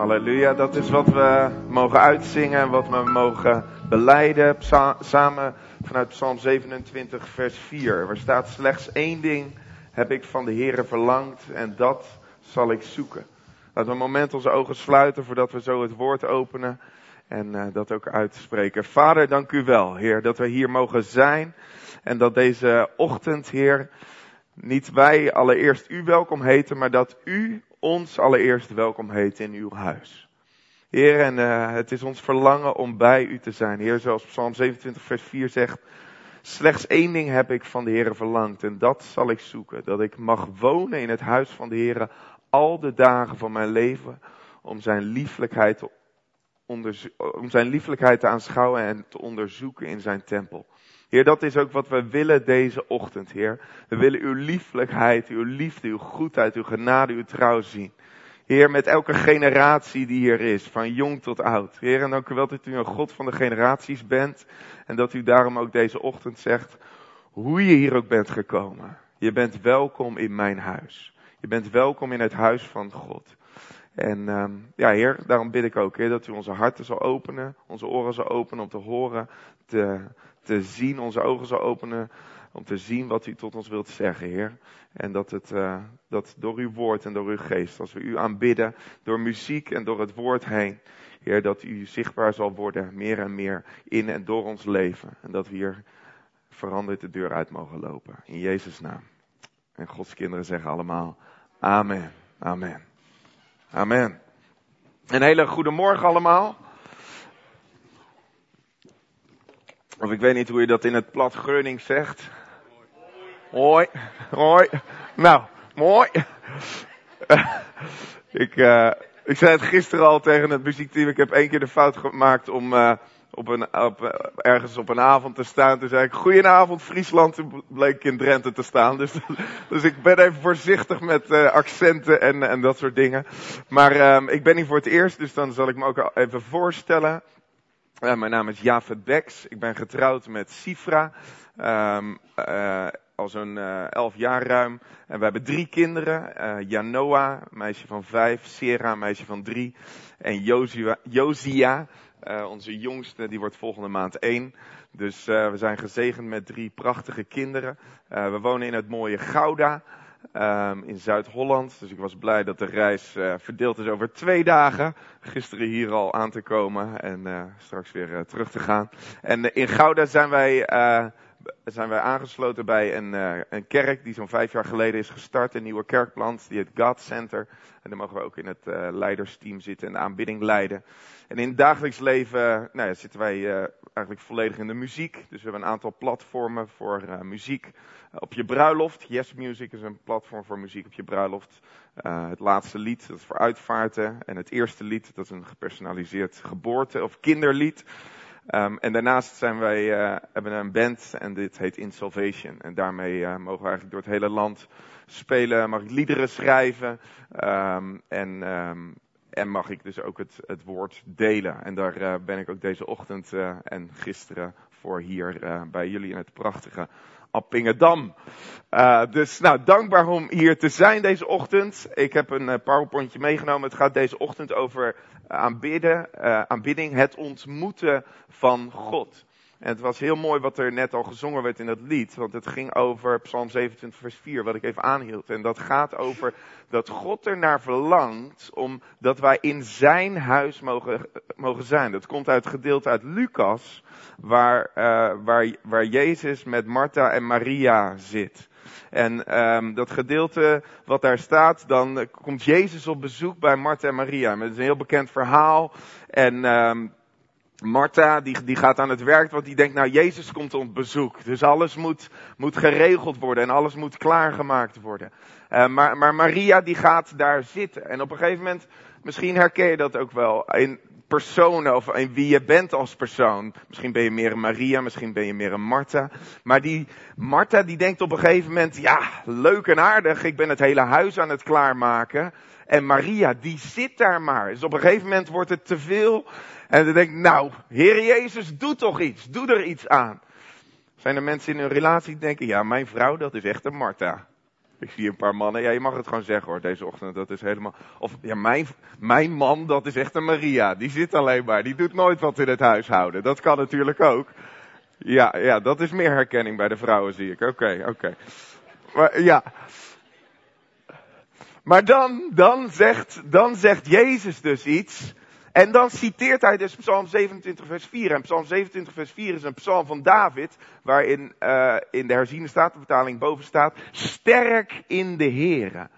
Halleluja, dat is wat we mogen uitzingen en wat we mogen beleiden samen vanuit Psalm 27, vers 4. Waar staat slechts één ding heb ik van de Heere verlangd en dat zal ik zoeken. Laten we een moment onze ogen sluiten voordat we zo het woord openen en uh, dat ook uitspreken. Vader, dank u wel, Heer, dat we hier mogen zijn en dat deze ochtend, Heer, niet wij allereerst u welkom heten, maar dat u ons allereerst welkom heet in uw huis. Heer, en uh, het is ons verlangen om bij u te zijn. Heer, zoals Psalm 27, vers 4 zegt, slechts één ding heb ik van de Heer verlangd en dat zal ik zoeken. Dat ik mag wonen in het huis van de Heer al de dagen van mijn leven om zijn lieflijkheid te, om zijn lieflijkheid te aanschouwen en te onderzoeken in zijn tempel. Heer, dat is ook wat we willen deze ochtend, Heer. We willen uw lieflijkheid, uw liefde, uw goedheid, uw genade, uw trouw zien. Heer, met elke generatie die hier is, van jong tot oud. Heer, en dank u wel dat u een God van de generaties bent. En dat u daarom ook deze ochtend zegt, hoe je hier ook bent gekomen. Je bent welkom in mijn huis. Je bent welkom in het huis van God. En um, ja, Heer, daarom bid ik ook, Heer, dat u onze harten zal openen, onze oren zal openen om te horen, te, te zien, onze ogen zal openen om te zien wat u tot ons wilt zeggen, Heer. En dat het, uh, dat door uw woord en door uw geest, als we u aanbidden, door muziek en door het woord heen, Heer, dat u zichtbaar zal worden, meer en meer in en door ons leven. En dat we hier veranderd de deur uit mogen lopen. In Jezus' naam. En Gods kinderen zeggen allemaal, Amen. Amen. Amen. Een hele goede morgen allemaal. Of ik weet niet hoe je dat in het plat Greuning zegt. Hoi. Hoi. Nou, mooi. ik, uh, ik zei het gisteren al tegen het muziekteam. Ik heb één keer de fout gemaakt om uh, op een, op, ergens op een avond te staan. Toen zei ik, goedenavond Friesland. Toen bleek ik in Drenthe te staan. Dus, dus ik ben even voorzichtig met accenten en, en dat soort dingen. Maar um, ik ben hier voor het eerst, dus dan zal ik me ook even voorstellen. Uh, mijn naam is Jafet Beks. Ik ben getrouwd met Sifra. Um, uh, al zo'n uh, elf jaar ruim. En we hebben drie kinderen. Janoa, meisje van vijf. Sera, meisje van drie. En Josia, Josia onze jongste, die wordt volgende maand één. Dus we zijn gezegend met drie prachtige kinderen. we wonen in het mooie Gouda. Um, in Zuid-Holland. Dus ik was blij dat de reis uh, verdeeld is over twee dagen. Gisteren hier al aan te komen en uh, straks weer uh, terug te gaan. En in Gouda zijn wij, zijn wij aangesloten bij een, een kerk die zo'n vijf jaar geleden is gestart. Een nieuwe kerkplant, die het God Center. En daar mogen we ook in het leidersteam zitten en de aanbidding leiden. En in het dagelijks leven nou ja, zitten wij eigenlijk volledig in de muziek. Dus we hebben een aantal platformen voor muziek op je bruiloft. Yes Music is een platform voor muziek op je bruiloft. Het laatste lied, dat is voor uitvaarten. En het eerste lied, dat is een gepersonaliseerd geboorte- of kinderlied. Um, en daarnaast zijn wij, uh, hebben een band en dit heet In Salvation. En daarmee uh, mogen we eigenlijk door het hele land spelen, mag ik liederen schrijven. Um, en, um, en mag ik dus ook het, het woord delen. En daar ben ik ook deze ochtend en gisteren voor hier bij jullie in het prachtige Appingedam. Uh, dus nou, dankbaar om hier te zijn deze ochtend. Ik heb een uh, powerpointje meegenomen. Het gaat deze ochtend over aanbidden, uh, aanbidding, het ontmoeten van God. En het was heel mooi wat er net al gezongen werd in dat lied. Want het ging over Psalm 27 vers 4, wat ik even aanhield. En dat gaat over dat God er naar verlangt om dat wij in zijn huis mogen, mogen zijn. Dat komt uit het gedeelte uit Lucas, waar, uh, waar, waar Jezus met Martha en Maria zit. En um, dat gedeelte wat daar staat, dan komt Jezus op bezoek bij Martha en Maria. Het is een heel bekend verhaal. En um, Martha, die, die gaat aan het werk, want die denkt, nou, Jezus komt op bezoek. Dus alles moet, moet geregeld worden en alles moet klaargemaakt worden. Uh, maar, maar Maria, die gaat daar zitten. En op een gegeven moment, misschien herken je dat ook wel, in personen of in wie je bent als persoon. Misschien ben je meer een Maria, misschien ben je meer een Martha. Maar die Martha, die denkt op een gegeven moment, ja, leuk en aardig, ik ben het hele huis aan het klaarmaken. En Maria, die zit daar maar. Dus op een gegeven moment wordt het te veel. En dan denk ik, nou, Heer Jezus, doe toch iets. Doe er iets aan. Zijn er mensen in een relatie die denken, ja, mijn vrouw, dat is echt een Martha. Ik zie een paar mannen. Ja, je mag het gewoon zeggen hoor, deze ochtend. Dat is helemaal. Of ja, mijn, mijn man, dat is echt een Maria. Die zit alleen maar. Die doet nooit wat in het huishouden. Dat kan natuurlijk ook. Ja, ja, dat is meer herkenning bij de vrouwen, zie ik. Oké, oké. Maar ja. Maar dan, dan zegt, dan zegt Jezus dus iets. En dan citeert hij dus Psalm 27 vers 4. En Psalm 27 vers 4 is een psalm van David, waarin uh, in de herziene statenvertaling boven staat, sterk in de Here.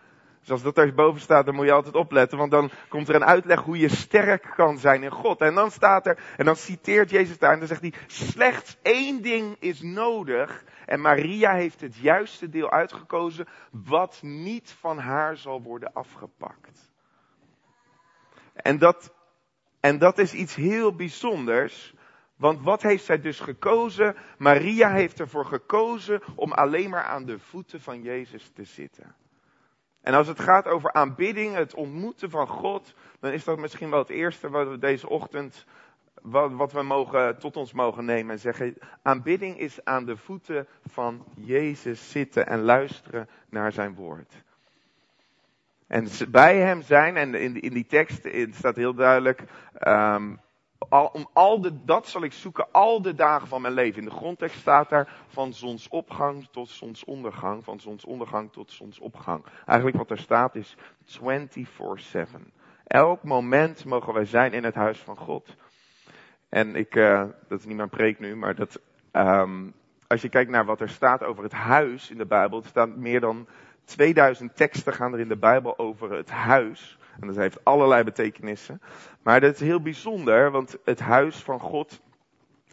Dus als dat daar boven staat, dan moet je altijd opletten, want dan komt er een uitleg hoe je sterk kan zijn in God. En dan staat er, en dan citeert Jezus daar, en dan zegt hij, slechts één ding is nodig, en Maria heeft het juiste deel uitgekozen, wat niet van haar zal worden afgepakt. En dat en dat is iets heel bijzonders. Want wat heeft zij dus gekozen? Maria heeft ervoor gekozen om alleen maar aan de voeten van Jezus te zitten. En als het gaat over aanbidding, het ontmoeten van God, dan is dat misschien wel het eerste wat we deze ochtend, wat, wat we mogen, tot ons mogen nemen en zeggen. Aanbidding is aan de voeten van Jezus zitten en luisteren naar zijn woord. En bij hem zijn, en in, in die tekst staat heel duidelijk, um, al, om al de, dat zal ik zoeken al de dagen van mijn leven. In de grondtekst staat daar van zonsopgang tot zonsondergang, van zonsondergang tot zonsopgang. Eigenlijk wat er staat is 24-7. Elk moment mogen wij zijn in het huis van God. En ik, uh, dat is niet mijn preek nu, maar dat, um, als je kijkt naar wat er staat over het huis in de Bijbel, het staat meer dan 2000 teksten gaan er in de Bijbel over het huis. En dat heeft allerlei betekenissen. Maar dat is heel bijzonder, want het huis van God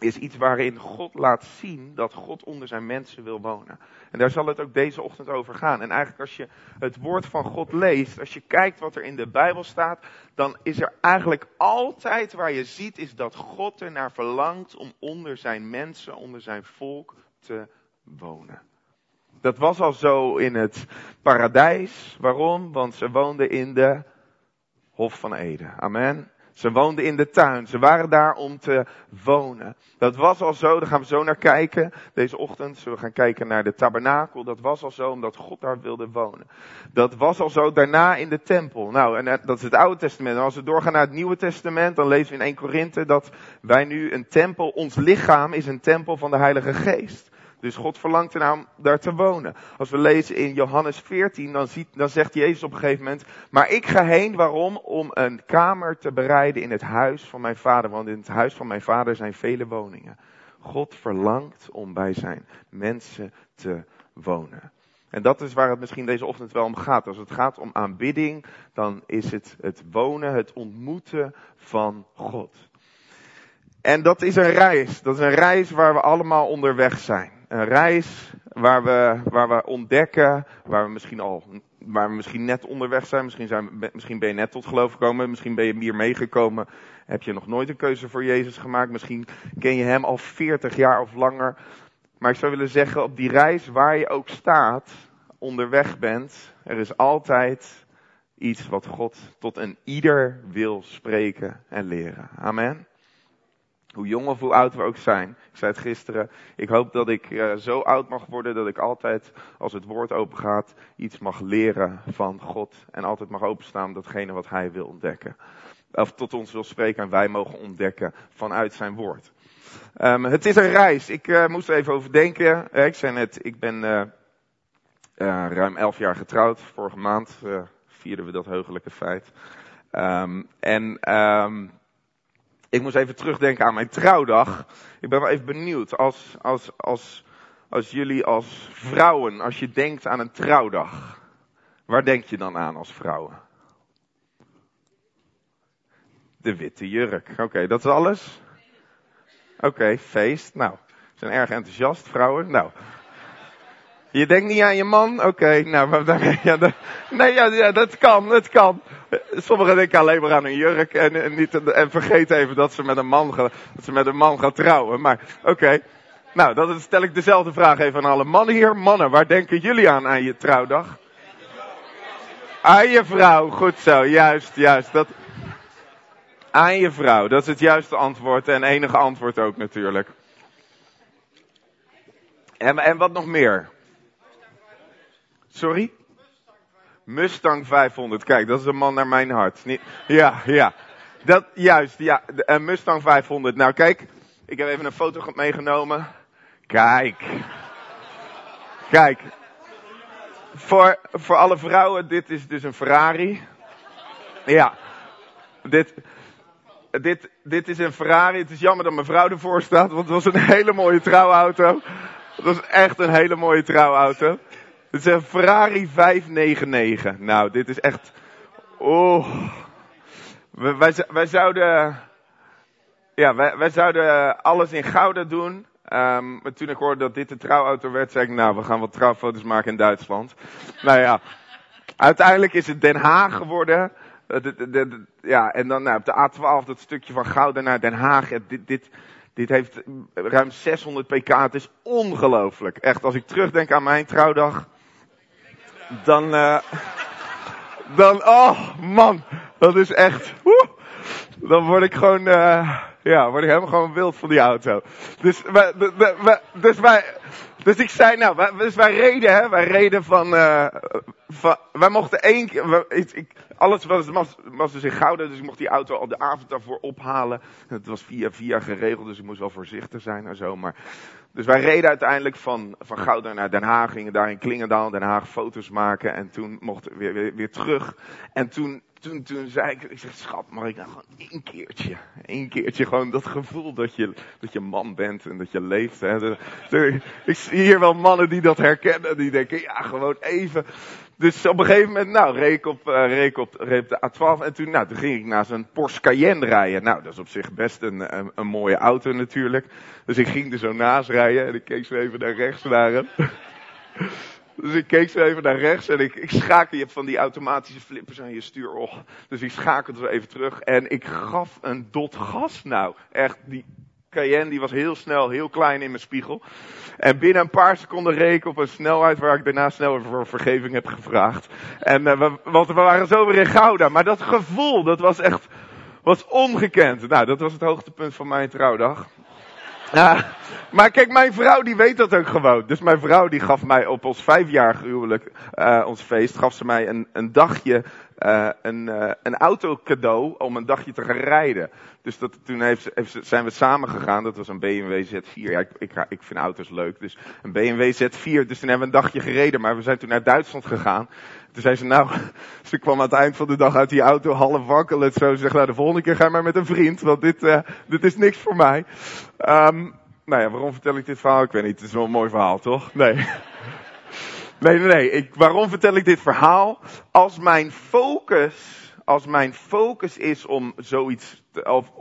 is iets waarin God laat zien dat God onder zijn mensen wil wonen. En daar zal het ook deze ochtend over gaan. En eigenlijk als je het woord van God leest, als je kijkt wat er in de Bijbel staat, dan is er eigenlijk altijd waar je ziet, is dat God er naar verlangt om onder zijn mensen, onder zijn volk te wonen. Dat was al zo in het paradijs. Waarom? Want ze woonden in de Hof van Eden. Amen. Ze woonden in de tuin. Ze waren daar om te wonen. Dat was al zo, daar gaan we zo naar kijken. Deze ochtend zullen we gaan kijken naar de tabernakel. Dat was al zo omdat God daar wilde wonen. Dat was al zo daarna in de tempel. Nou, en dat is het Oude Testament. En als we doorgaan naar het Nieuwe Testament, dan lezen we in 1 Korinthe dat wij nu een tempel, ons lichaam is een tempel van de Heilige Geest. Dus God verlangt ernaar om daar te wonen. Als we lezen in Johannes 14, dan, ziet, dan zegt Jezus op een gegeven moment, maar ik ga heen, waarom? Om een kamer te bereiden in het huis van mijn vader, want in het huis van mijn vader zijn vele woningen. God verlangt om bij zijn mensen te wonen. En dat is waar het misschien deze ochtend wel om gaat. Als het gaat om aanbidding, dan is het het wonen, het ontmoeten van God. En dat is een reis. Dat is een reis waar we allemaal onderweg zijn een reis waar we, waar we ontdekken, waar we misschien al, waar we misschien net onderweg zijn. Misschien, zijn, misschien ben je net tot geloof gekomen, misschien ben je hier meegekomen. Heb je nog nooit een keuze voor Jezus gemaakt. Misschien ken je hem al 40 jaar of langer. Maar ik zou willen zeggen, op die reis waar je ook staat, onderweg bent, er is altijd iets wat God tot een ieder wil spreken en leren. Amen. Hoe jong of hoe oud we ook zijn. Ik zei het gisteren. Ik hoop dat ik uh, zo oud mag worden dat ik altijd, als het woord open gaat, iets mag leren van God. En altijd mag openstaan datgene wat Hij wil ontdekken. Of tot ons wil spreken en wij mogen ontdekken vanuit zijn woord. Um, het is een reis. Ik uh, moest er even over denken. Uh, ik zei net, ik ben ruim elf jaar getrouwd. Vorige maand vierden we dat heugelijke feit. Um, en um, ik moest even terugdenken aan mijn trouwdag. Ik ben wel even benieuwd als, als, als, als jullie als vrouwen, als je denkt aan een trouwdag. Waar denk je dan aan als vrouwen? De witte jurk. Oké, dat is alles? Oké, feest. Nou, zijn erg enthousiast, vrouwen. Nou, je denkt niet aan je man? Oké, okay, nou, ja, dat, nee, ja, ja, dat kan, dat kan. Sommigen denken alleen maar aan een jurk en, niet, en vergeten even dat ze met een man, gaan, dat ze met een man gaan trouwen. Maar, oké. Nou, dan stel ik dezelfde vraag even aan alle mannen hier. Mannen, waar denken jullie aan aan je trouwdag? Aan je vrouw, goed zo, juist, juist. Dat, aan je vrouw, dat is het juiste antwoord en enige antwoord ook natuurlijk. En, en wat nog meer? Sorry? Mustang 500. Kijk, dat is een man naar mijn hart. Ja, ja. Dat, juist, ja. Een Mustang 500. Nou, kijk. Ik heb even een foto meegenomen. Kijk. Kijk. Voor, voor alle vrouwen, dit is dus een Ferrari. Ja. Dit, dit, dit is een Ferrari. Het is jammer dat mijn vrouw ervoor staat, want het was een hele mooie trouwauto. Het was echt een hele mooie trouwauto. Het is een Ferrari 599. Nou, dit is echt. Oh. Wij, wij, zouden. Ja, wij, wij zouden alles in gouden doen. Um, maar toen ik hoorde dat dit de trouwauto werd, zei ik, nou, we gaan wat trouwfoto's maken in Duitsland. nou ja, uiteindelijk is het Den Haag geworden. Eh, de, de, ja, en dan nou, op de A12, dat stukje van Gouden naar Den Haag. dit, dit, dit heeft ruim 600 pk. Het is ongelooflijk. Echt, als ik terugdenk aan mijn trouwdag. Dan, uh, dan, oh man, dat is echt, woe, dan word ik gewoon, uh, ja, word ik helemaal gewoon wild van die auto. Dus wij, dus wij, dus ik zei, nou, wij, dus wij reden, hè, wij reden van, uh, van wij mochten één keer, ik, alles was, dus in Gouden, dus ik mocht die auto al de avond daarvoor ophalen. Het was via via geregeld, dus ik moest wel voorzichtig zijn en zo, maar, dus wij reden uiteindelijk van, van Gouden naar Den Haag, gingen daar in Klingendaal, Den Haag foto's maken en toen mochten we weer, weer, terug. En toen toen, toen zei ik, ik zeg, schat, mag ik nou gewoon één keertje, één keertje gewoon dat gevoel dat je, dat je man bent en dat je leeft. Hè. ik zie hier wel mannen die dat herkennen, die denken, ja, gewoon even. Dus op een gegeven moment, nou, reek op, uh, reek op, reek de A12 en toen, nou, toen ging ik naar zo'n Porsche Cayenne rijden. Nou, dat is op zich best een, een, mooie auto natuurlijk. Dus ik ging er zo naast rijden en ik keek zo even naar rechts naar. Dus ik keek zo even naar rechts en ik, ik schakel, je van die automatische flippers aan je stuur. Oh. Dus ik schakelde zo even terug en ik gaf een dot gas nou. Echt, die Cayenne die was heel snel, heel klein in mijn spiegel. En binnen een paar seconden reek op een snelheid waar ik daarna snel voor vergeving heb gevraagd. En, uh, we, want we waren zo weer in Gouda. Maar dat gevoel, dat was echt, was ongekend. Nou, dat was het hoogtepunt van mijn trouwdag. Ja, maar kijk, mijn vrouw die weet dat ook gewoon. Dus mijn vrouw die gaf mij op ons vijfjarig huwelijk, uh, ons feest, gaf ze mij een, een dagje, uh, een, uh, een auto cadeau om een dagje te gaan rijden. Dus dat, toen heeft, zijn we samen gegaan. Dat was een BMW Z4. Ja, ik, ik, ik vind auto's leuk. Dus een BMW Z4. Dus toen hebben we een dagje gereden. Maar we zijn toen naar Duitsland gegaan. Toen zei ze, nou, ze kwam aan het eind van de dag uit die auto half wakkelend. Zo, ze zegt, nou, de volgende keer ga maar met een vriend, want dit, uh, dit is niks voor mij. Um, nou ja, waarom vertel ik dit verhaal? Ik weet niet, het is wel een mooi verhaal, toch? Nee. Nee, nee, nee. Ik, waarom vertel ik dit verhaal? Als mijn focus, als mijn focus is om zoiets, of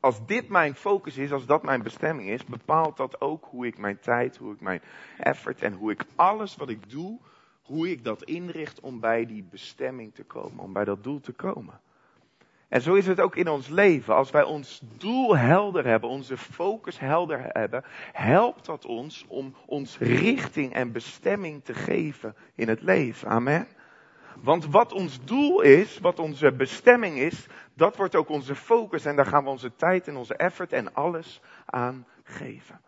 als dit mijn focus is, als dat mijn bestemming is, bepaalt dat ook hoe ik mijn tijd, hoe ik mijn effort en hoe ik alles wat ik doe, hoe ik dat inricht om bij die bestemming te komen, om bij dat doel te komen. En zo is het ook in ons leven. Als wij ons doel helder hebben, onze focus helder hebben, helpt dat ons om ons richting en bestemming te geven in het leven. Amen. Want wat ons doel is, wat onze bestemming is, dat wordt ook onze focus en daar gaan we onze tijd en onze effort en alles aan geven.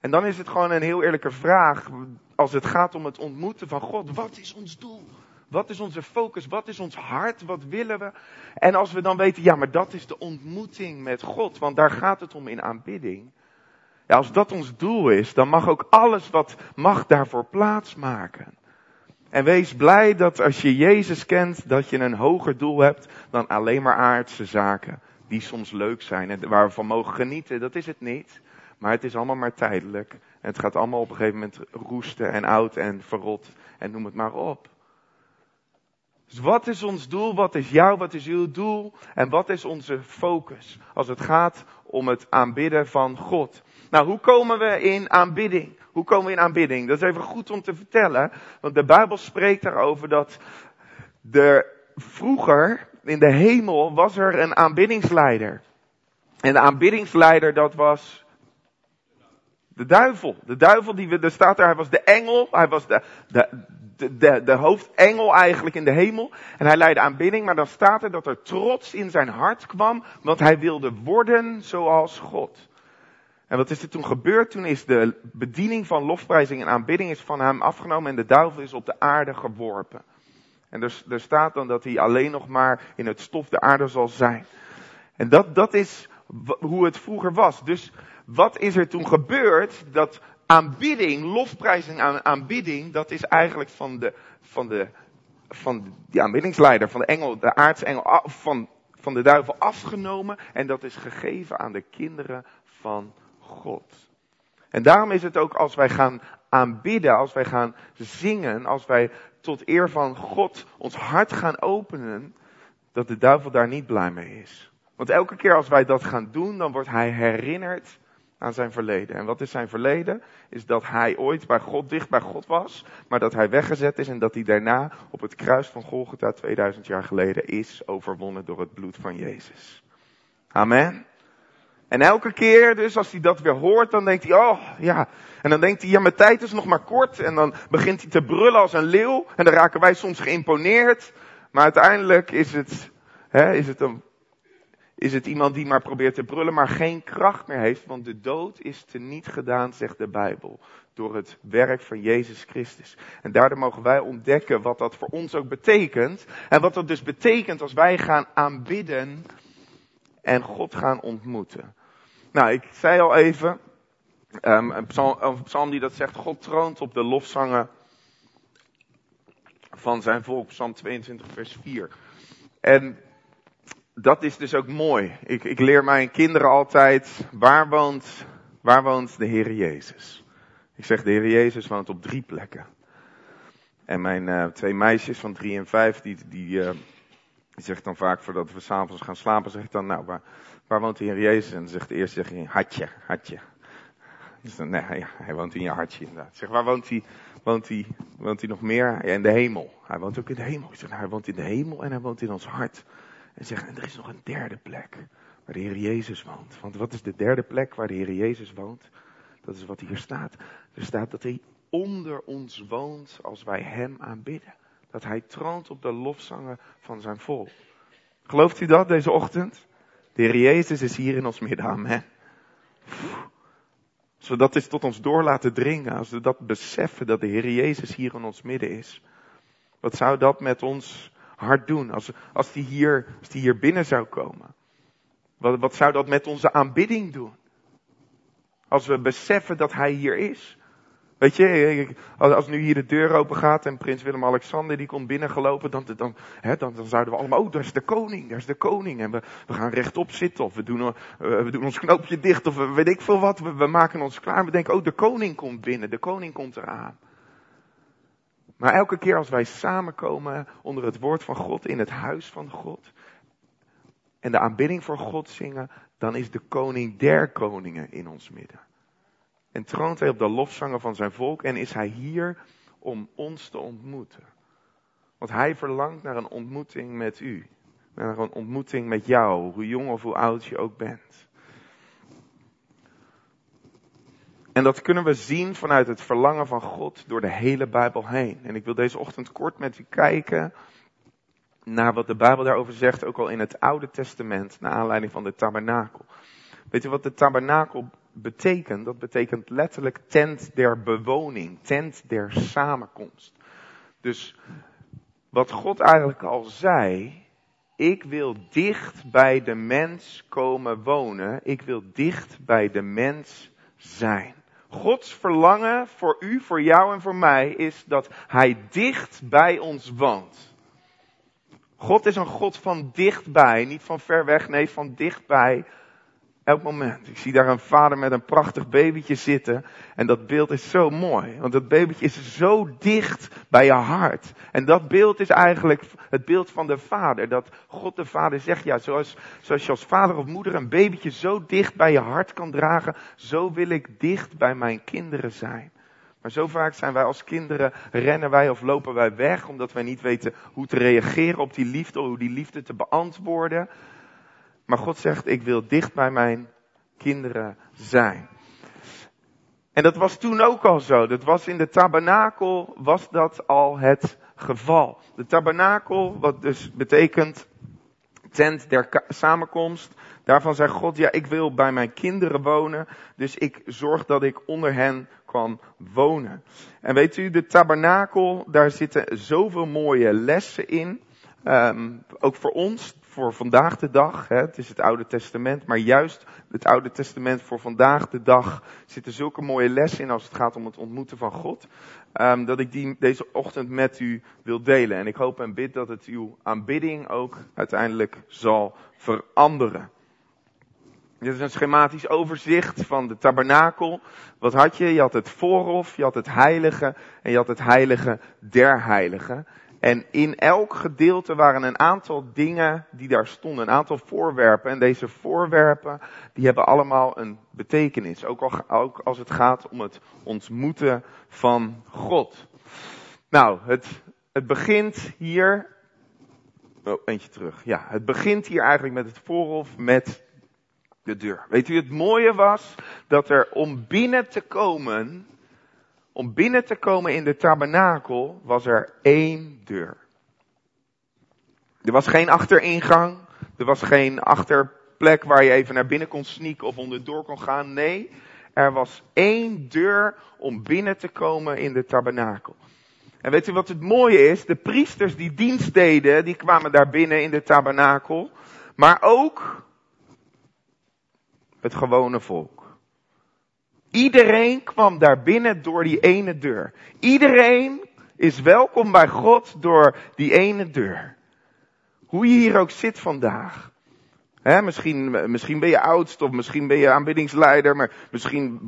En dan is het gewoon een heel eerlijke vraag als het gaat om het ontmoeten van God. Wat is ons doel? Wat is onze focus? Wat is ons hart? Wat willen we? En als we dan weten, ja, maar dat is de ontmoeting met God, want daar gaat het om in aanbidding. Ja, als dat ons doel is, dan mag ook alles wat mag daarvoor plaatsmaken. En wees blij dat als je Jezus kent, dat je een hoger doel hebt dan alleen maar aardse zaken. Die soms leuk zijn en waar we van mogen genieten. Dat is het niet. Maar het is allemaal maar tijdelijk. En het gaat allemaal op een gegeven moment roesten en oud en verrot. En noem het maar op. Dus wat is ons doel? Wat is jouw, wat is uw doel? En wat is onze focus als het gaat om het aanbidden van God? Nou, hoe komen we in aanbidding? Hoe komen we in aanbidding? Dat is even goed om te vertellen, want de Bijbel spreekt daarover dat er vroeger in de hemel was er een aanbiddingsleider. En de aanbiddingsleider dat was de duivel. De duivel die we, er staat er, hij was de engel, hij was de, de, de, de, hoofdengel eigenlijk in de hemel. En hij leidde aanbidding, maar dan staat er dat er trots in zijn hart kwam, want hij wilde worden zoals God. En wat is er toen gebeurd? Toen is de bediening van lofprijzing en aanbidding is van hem afgenomen en de duivel is op de aarde geworpen. En er, er staat dan dat hij alleen nog maar in het stof de aarde zal zijn. En dat, dat is hoe het vroeger was. Dus wat is er toen gebeurd? Dat aanbidding, lofprijzing aan aanbidding, dat is eigenlijk van de, van de, van de aanbiddingsleider, van de engel, de aartsengel, van, van de duivel afgenomen. En dat is gegeven aan de kinderen van God. En daarom is het ook als wij gaan aanbidden, als wij gaan zingen, als wij tot eer van God ons hart gaan openen, dat de duivel daar niet blij mee is. Want elke keer als wij dat gaan doen, dan wordt hij herinnerd aan zijn verleden. En wat is zijn verleden? Is dat hij ooit bij God, dicht bij God was, maar dat hij weggezet is en dat hij daarna op het kruis van Golgotha 2000 jaar geleden is overwonnen door het bloed van Jezus. Amen. En elke keer dus als hij dat weer hoort, dan denkt hij, oh ja. En dan denkt hij, ja mijn tijd is nog maar kort. En dan begint hij te brullen als een leeuw. En dan raken wij soms geïmponeerd. Maar uiteindelijk is het, hè, is het een is het iemand die maar probeert te brullen, maar geen kracht meer heeft, want de dood is teniet gedaan, zegt de Bijbel, door het werk van Jezus Christus. En daardoor mogen wij ontdekken wat dat voor ons ook betekent, en wat dat dus betekent als wij gaan aanbidden en God gaan ontmoeten. Nou, ik zei al even, um, een, psalm, een psalm die dat zegt, God troont op de lofzangen van zijn volk, psalm 22 vers 4. En dat is dus ook mooi. Ik, ik leer mijn kinderen altijd, waar woont, waar woont de Heer Jezus? Ik zeg, de Heer Jezus woont op drie plekken. En mijn uh, twee meisjes van drie en vijf, die, die, uh, die zegt dan vaak voordat we s'avonds gaan slapen, zegt dan, nou, waar, woont de Heer Jezus? En zegt de eerste, zeg je, hartje, hartje. Dus dan, nee, hij, hij woont in je hartje inderdaad. Zeg, waar woont hij, woont hij, woont hij nog meer? Ja, in de hemel. Hij woont ook in de hemel. Ik zeg, nou, hij woont in de hemel en hij woont in ons hart. En zegt, en er is nog een derde plek waar de Heer Jezus woont. Want wat is de derde plek waar de Heer Jezus woont? Dat is wat hier staat. Er staat dat Hij onder ons woont als wij Hem aanbidden. Dat Hij troont op de lofzangen van zijn volk. Gelooft u dat deze ochtend? De Heer Jezus is hier in ons midden. Amen. Als we dat eens tot ons door laten dringen, als we dat beseffen dat de Heer Jezus hier in ons midden is. Wat zou dat met ons hard doen als, als, die, hier, als die hier binnen zou komen? Wat, wat zou dat met onze aanbidding doen? Als we beseffen dat hij hier is. Weet je, als nu hier de deur open gaat en prins Willem-Alexander die komt binnengelopen, dan, dan, hè, dan, dan, zouden we allemaal, oh, daar is de koning, daar is de koning. En we, we gaan rechtop zitten of we doen, we doen ons knoopje dicht of weet ik veel wat. We, we maken ons klaar we denken, oh, de koning komt binnen, de koning komt eraan. Maar elke keer als wij samenkomen onder het woord van God in het huis van God en de aanbidding voor God zingen, dan is de koning der koningen in ons midden. En troont hij op de lofzangen van zijn volk en is hij hier om ons te ontmoeten. Want hij verlangt naar een ontmoeting met u. Naar een ontmoeting met jou, hoe jong of hoe oud je ook bent. En dat kunnen we zien vanuit het verlangen van God door de hele Bijbel heen. En ik wil deze ochtend kort met u kijken naar wat de Bijbel daarover zegt, ook al in het Oude Testament, naar aanleiding van de tabernakel. Weet u wat de tabernakel betekent? Dat betekent letterlijk tent der bewoning, tent der samenkomst. Dus wat God eigenlijk al zei, ik wil dicht bij de mens komen wonen, ik wil dicht bij de mens zijn. Gods verlangen voor u, voor jou en voor mij is dat Hij dicht bij ons woont. God is een God van dichtbij, niet van ver weg, nee, van dichtbij elk moment. Ik zie daar een vader met een prachtig babytje zitten. En dat beeld is zo mooi. Want dat babytje is zo dicht bij je hart. En dat beeld is eigenlijk het beeld van de vader. Dat God de vader zegt, ja, zoals, zoals je als vader of moeder een babytje zo dicht bij je hart kan dragen. Zo wil ik dicht bij mijn kinderen zijn. Maar zo vaak zijn wij als kinderen, rennen wij of lopen wij weg omdat wij niet weten hoe te reageren op die liefde, hoe die liefde te beantwoorden. Maar God zegt, ik wil dicht bij mijn kinderen zijn. En dat was toen ook al zo. Dat was in de tabernakel, was dat al het geval. De tabernakel, wat dus betekent tent der samenkomst. Daarvan zei God, ja, ik wil bij mijn kinderen wonen, dus ik zorg dat ik onder hen kan wonen. En weet u, de tabernakel, daar zitten zoveel mooie lessen in. Um, ook voor ons, voor vandaag de dag. Hè, het is het Oude Testament, maar juist het Oude Testament voor vandaag de dag zitten zulke mooie lessen in als het gaat om het ontmoeten van God. Um, dat ik die deze ochtend met u wil delen. En ik hoop en bid dat het uw aanbidding ook uiteindelijk zal veranderen. Dit is een schematisch overzicht van de tabernakel. Wat had je? Je had het voorhof, je had het heilige en je had het heilige der heiligen. En in elk gedeelte waren een aantal dingen die daar stonden, een aantal voorwerpen. En deze voorwerpen, die hebben allemaal een betekenis. Ook, al, ook als het gaat om het ontmoeten van God. Nou, het, het begint hier. Oh, eentje terug. Ja, het begint hier eigenlijk met het voorhof, met de deur. Weet u, het mooie was dat er om binnen te komen, om binnen te komen in de tabernakel, was er één deur. Er was geen achteringang, er was geen achterplek waar je even naar binnen kon sneaken of onderdoor kon gaan. Nee, er was één deur om binnen te komen in de tabernakel. En weet u wat het mooie is? De priesters die dienst deden, die kwamen daar binnen in de tabernakel. Maar ook het gewone volk. Iedereen kwam daar binnen door die ene deur. Iedereen is welkom bij God door die ene deur. Hoe je hier ook zit vandaag. He, misschien, misschien ben je oudst of misschien ben je aanbiddingsleider, maar misschien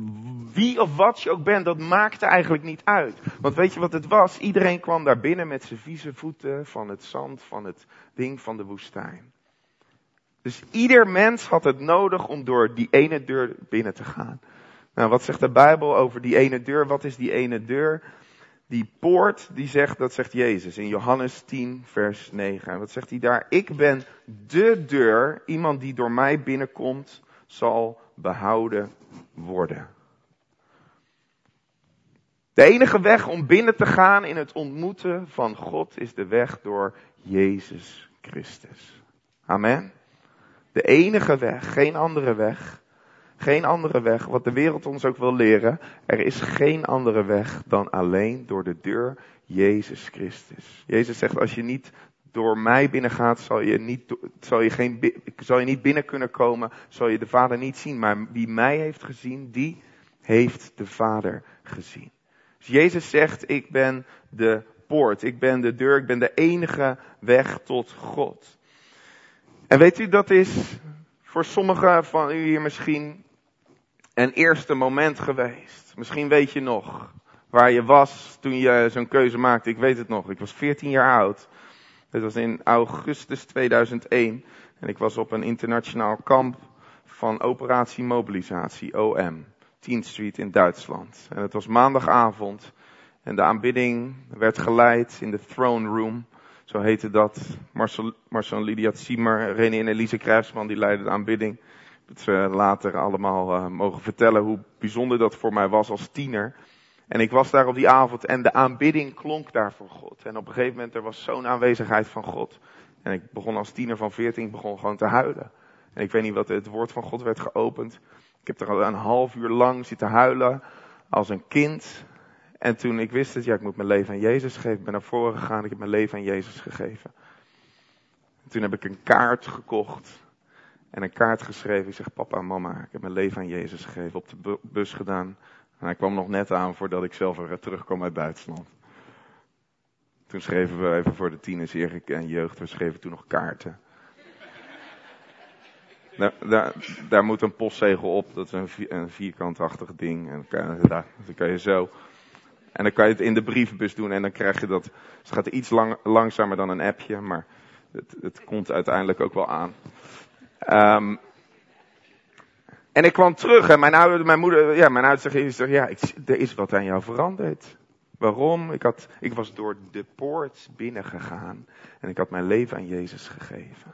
wie of wat je ook bent, dat maakte eigenlijk niet uit. Want weet je wat het was? Iedereen kwam daar binnen met zijn vieze voeten van het zand, van het ding van de woestijn. Dus ieder mens had het nodig om door die ene deur binnen te gaan. Nou, wat zegt de Bijbel over die ene deur? Wat is die ene deur? Die poort, die zegt, dat zegt Jezus in Johannes 10, vers 9. En wat zegt hij daar? Ik ben de deur. Iemand die door mij binnenkomt, zal behouden worden. De enige weg om binnen te gaan in het ontmoeten van God is de weg door Jezus Christus. Amen. De enige weg, geen andere weg. Geen andere weg, wat de wereld ons ook wil leren. Er is geen andere weg dan alleen door de deur Jezus Christus. Jezus zegt, als je niet door mij binnengaat, zal je niet, zal je geen, zal je niet binnen kunnen komen, zal je de Vader niet zien. Maar wie mij heeft gezien, die heeft de Vader gezien. Dus Jezus zegt, ik ben de poort, ik ben de deur, ik ben de enige weg tot God. En weet u, dat is voor sommigen van u hier misschien een eerste moment geweest. Misschien weet je nog waar je was toen je zo'n keuze maakte. Ik weet het nog, ik was 14 jaar oud. Het was in augustus 2001 en ik was op een internationaal kamp van operatie mobilisatie, OM, 10th Street in Duitsland. En het was maandagavond en de aanbidding werd geleid in de throne room zo heette dat. Marcel, Marcel Lydia Ziemer, René en Elise Kruisman, die leidden de aanbidding. Dat ze later allemaal uh, mogen vertellen hoe bijzonder dat voor mij was als tiener. En ik was daar op die avond en de aanbidding klonk daar voor God. En op een gegeven moment er was zo'n aanwezigheid van God. En ik begon als tiener van 14, ik begon gewoon te huilen. En ik weet niet wat, het woord van God werd geopend. Ik heb er al een half uur lang zitten huilen als een kind. En toen ik wist het, ja, ik moet mijn leven aan Jezus geven, ik ben naar voren gegaan, ik heb mijn leven aan Jezus gegeven. En toen heb ik een kaart gekocht en een kaart geschreven. Ik zeg, papa en mama, ik heb mijn leven aan Jezus gegeven, op de bus gedaan. En hij kwam nog net aan voordat ik zelf weer terugkwam uit Duitsland. Toen schreven we even voor de tieners Erik en jeugd, we schreven toen nog kaarten. Daar, daar, daar, moet een postzegel op, dat is een, vierkantachtig ding. En daar, dan kan je zo en dan kan je het in de brievenbus doen en dan krijg je dat. Het gaat iets lang, langzamer dan een appje, maar het, het komt uiteindelijk ook wel aan. Um, en ik kwam terug en mijn, mijn moeder, ja, mijn oudste zegt, ja, ik, er is wat aan jou veranderd. Waarom? Ik, had, ik was door de poort binnengegaan en ik had mijn leven aan Jezus gegeven.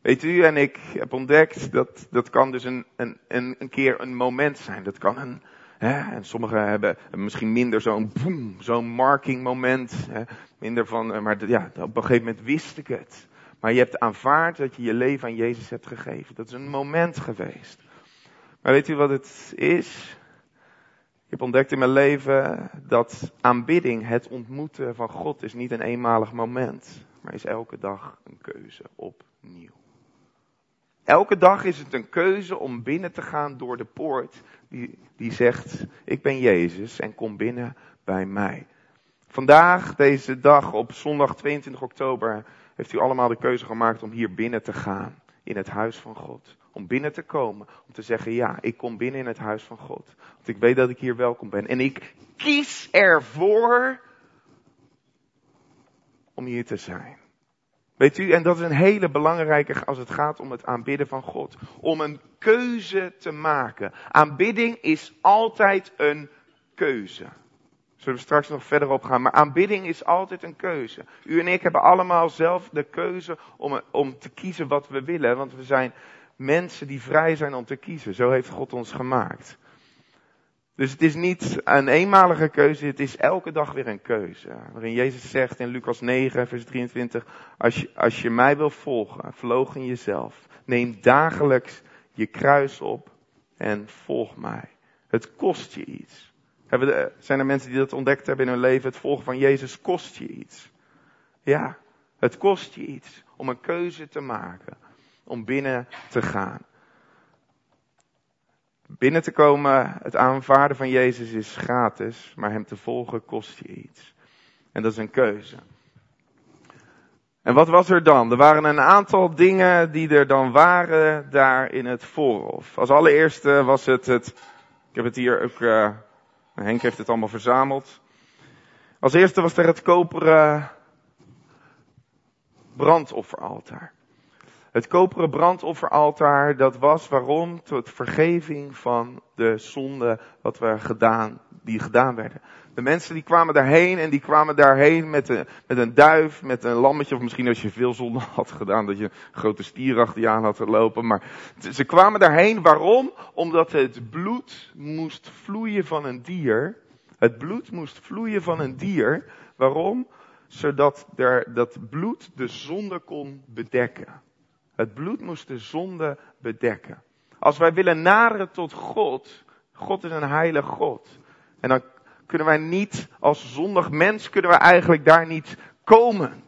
Weet u, en ik heb ontdekt dat dat kan dus een, een, een keer een moment zijn. Dat kan een, Hè? En sommigen hebben misschien minder zo'n boom, zo'n marking moment. Hè? Minder van, eh, maar ja, op een gegeven moment wist ik het. Maar je hebt aanvaard dat je je leven aan Jezus hebt gegeven. Dat is een moment geweest. Maar weet u wat het is? Ik heb ontdekt in mijn leven dat aanbidding, het ontmoeten van God, is niet een eenmalig moment, maar is elke dag een keuze opnieuw. Elke dag is het een keuze om binnen te gaan door de poort die, die zegt, ik ben Jezus en kom binnen bij mij. Vandaag, deze dag op zondag 22 oktober, heeft u allemaal de keuze gemaakt om hier binnen te gaan, in het huis van God. Om binnen te komen, om te zeggen, ja, ik kom binnen in het huis van God. Want ik weet dat ik hier welkom ben. En ik kies ervoor om hier te zijn. Weet u, en dat is een hele belangrijke als het gaat om het aanbidden van God. Om een keuze te maken. Aanbidding is altijd een keuze. Zullen we straks nog verder op gaan. Maar aanbidding is altijd een keuze. U en ik hebben allemaal zelf de keuze om, om te kiezen wat we willen. Want we zijn mensen die vrij zijn om te kiezen. Zo heeft God ons gemaakt. Dus het is niet een eenmalige keuze, het is elke dag weer een keuze. Waarin Jezus zegt in Lucas 9, vers 23, als je, als je mij wil volgen, verloochen jezelf. Neem dagelijks je kruis op en volg mij. Het kost je iets. Zijn er mensen die dat ontdekt hebben in hun leven? Het volgen van Jezus kost je iets. Ja, het kost je iets om een keuze te maken, om binnen te gaan. Binnen te komen, het aanvaarden van Jezus is gratis, maar Hem te volgen kost je iets. En dat is een keuze. En wat was er dan? Er waren een aantal dingen die er dan waren daar in het voorhof. Als allereerste was het het, ik heb het hier ook, uh, Henk heeft het allemaal verzameld. Als eerste was er het koperen brandofferaltaar. Het koperen brandofferaltaar, dat was waarom? Tot vergeving van de zonde wat we gedaan, die gedaan werden. De mensen die kwamen daarheen en die kwamen daarheen met een, met een duif, met een lammetje, of misschien als je veel zonde had gedaan, dat je een grote stier achter je aan had lopen. Maar ze kwamen daarheen, waarom? Omdat het bloed moest vloeien van een dier. Het bloed moest vloeien van een dier. Waarom? Zodat er, dat bloed de zonde kon bedekken. Het bloed moest de zonde bedekken. Als wij willen naderen tot God, God is een heilige God. En dan kunnen wij niet, als zondig mens, kunnen wij eigenlijk daar niet komen.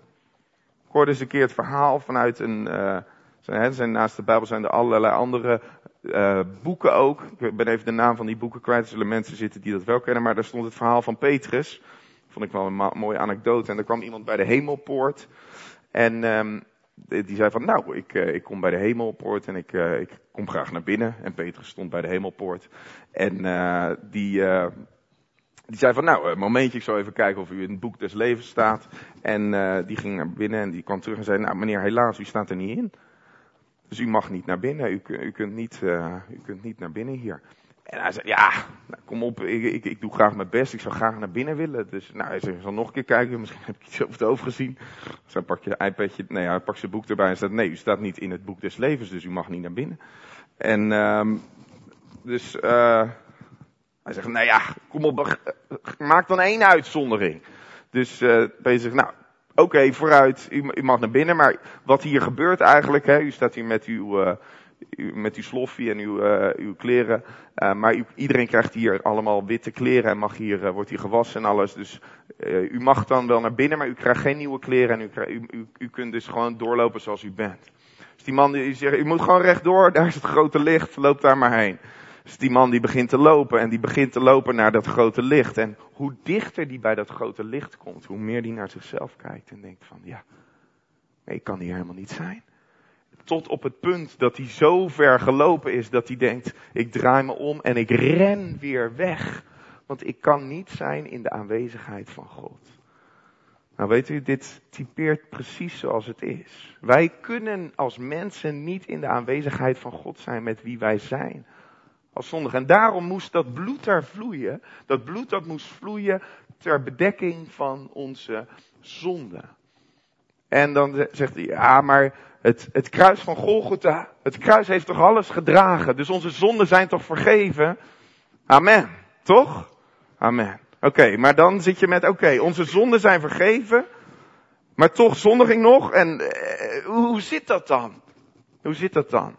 Ik hoorde eens een keer het verhaal vanuit een, uh, zijn, zijn, naast de Bijbel zijn er allerlei andere uh, boeken ook. Ik ben even de naam van die boeken kwijt, er zullen mensen zitten die dat wel kennen, maar daar stond het verhaal van Petrus. Vond ik wel een mooie anekdote. En er kwam iemand bij de hemelpoort. En um, die zei van, nou, ik, uh, ik kom bij de hemelpoort en ik, ik kom graag naar binnen. En Petrus stond bij de hemelpoort. En die, die zei van, nou, een momentje, ik zal even kijken of u in het boek des levens staat. En die ging naar binnen en die kwam terug en zei, nou meneer, helaas, u staat er niet in. Dus u mag niet naar binnen, u, u, kunt, niet, u kunt niet naar binnen hier. En hij zei, ja, nou, kom op, ik, ik, ik, doe graag mijn best, ik zou graag naar binnen willen. Dus nou, hij zei, ik zal nog een keer kijken, misschien heb ik iets over het hoofd gezien. Dus hij pakt je iPadje, nee, hij pakt zijn boek erbij en zegt, nee, u staat niet in het boek des levens, dus u mag niet naar binnen. En, um, dus, uh, hij zegt, nou ja, kom op, maak dan één uitzondering. Dus uh, Peter zegt, nou, oké, vooruit, u, mag naar binnen, maar wat hier gebeurt eigenlijk, hè, u staat hier met uw... Met uw sloffie en uw, uw kleren. Maar iedereen krijgt hier allemaal witte kleren en mag hier, wordt hier gewassen en alles. Dus u mag dan wel naar binnen, maar u krijgt geen nieuwe kleren en u, u, u kunt dus gewoon doorlopen zoals u bent. Dus die man die zegt, u moet gewoon rechtdoor, daar is het grote licht, loop daar maar heen. Dus die man die begint te lopen en die begint te lopen naar dat grote licht. En hoe dichter die bij dat grote licht komt, hoe meer die naar zichzelf kijkt en denkt van, ja, ik kan hier helemaal niet zijn tot op het punt dat hij zo ver gelopen is dat hij denkt, ik draai me om en ik ren weer weg. Want ik kan niet zijn in de aanwezigheid van God. Nou weet u, dit typeert precies zoals het is. Wij kunnen als mensen niet in de aanwezigheid van God zijn met wie wij zijn. Als zondig. En daarom moest dat bloed daar vloeien. Dat bloed dat moest vloeien ter bedekking van onze zonde. En dan zegt hij, ja, maar het, het kruis van Golgotha, het kruis heeft toch alles gedragen. Dus onze zonden zijn toch vergeven? Amen. Toch? Amen. Oké, maar dan zit je met, oké, onze zonden zijn vergeven. Maar toch zondig ik nog. En uh, hoe zit dat dan? Hoe zit dat dan?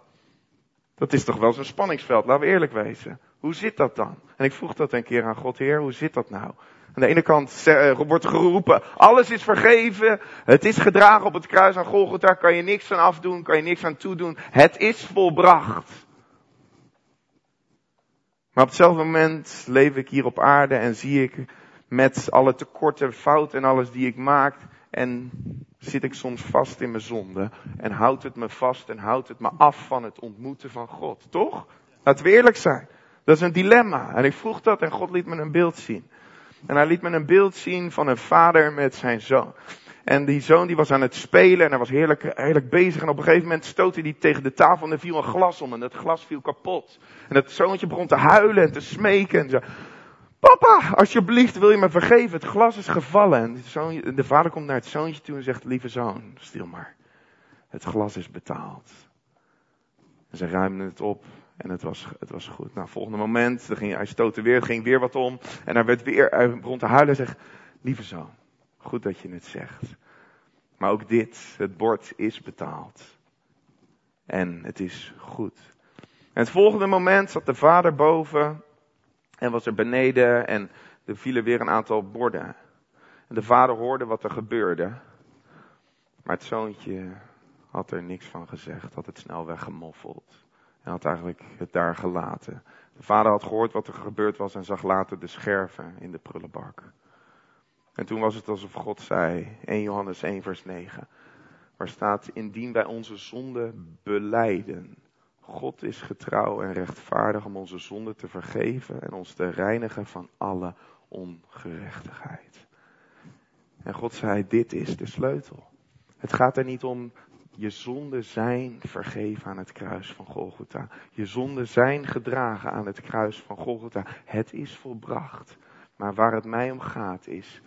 Dat is toch wel zo'n spanningsveld, laten we eerlijk wezen. Hoe zit dat dan? En ik vroeg dat een keer aan God, Heer, hoe zit dat nou? Aan de ene kant uh, wordt geroepen, alles is vergeven, het is gedragen op het kruis aan Golgotha, kan je niks aan afdoen, kan je niks aan toedoen. Het is volbracht. Maar op hetzelfde moment leef ik hier op aarde en zie ik met alle tekorten, fouten en alles die ik maak. En zit ik soms vast in mijn zonde. En houdt het me vast en houdt het me af van het ontmoeten van God. Toch? Laten we eerlijk zijn. Dat is een dilemma. En ik vroeg dat en God liet me een beeld zien. En hij liet me een beeld zien van een vader met zijn zoon. En die zoon die was aan het spelen en hij was heerlijk, heerlijk bezig. En op een gegeven moment stootte hij tegen de tafel en er viel een glas om. En dat glas viel kapot. En het zoontje begon te huilen en te smeken. En zo. Papa, alsjeblieft, wil je me vergeven? Het glas is gevallen. En de, vader komt naar het zoontje toe en zegt, lieve zoon, stil maar. Het glas is betaald. En ze ruimden het op en het was, het was goed. Nou, volgende moment, ging, hij stootte weer, ging weer wat om. En hij werd weer, hij te huilen en zegt, lieve zoon, goed dat je het zegt. Maar ook dit, het bord is betaald. En het is goed. En het volgende moment zat de vader boven en was er beneden en er vielen weer een aantal borden. En de vader hoorde wat er gebeurde. Maar het zoontje had er niks van gezegd, had het snel weggemoffeld. En had eigenlijk het daar gelaten. De vader had gehoord wat er gebeurd was en zag later de scherven in de prullenbak. En toen was het alsof God zei, 1 Johannes 1 vers 9, waar staat, indien wij onze zonde beleiden, God is getrouw en rechtvaardig om onze zonde te vergeven en ons te reinigen van alle ongerechtigheid. En God zei, dit is de sleutel. Het gaat er niet om je zonden zijn vergeven aan het kruis van Golgotha. Je zonden zijn gedragen aan het kruis van Golgotha. Het is volbracht. Maar waar het mij om gaat is,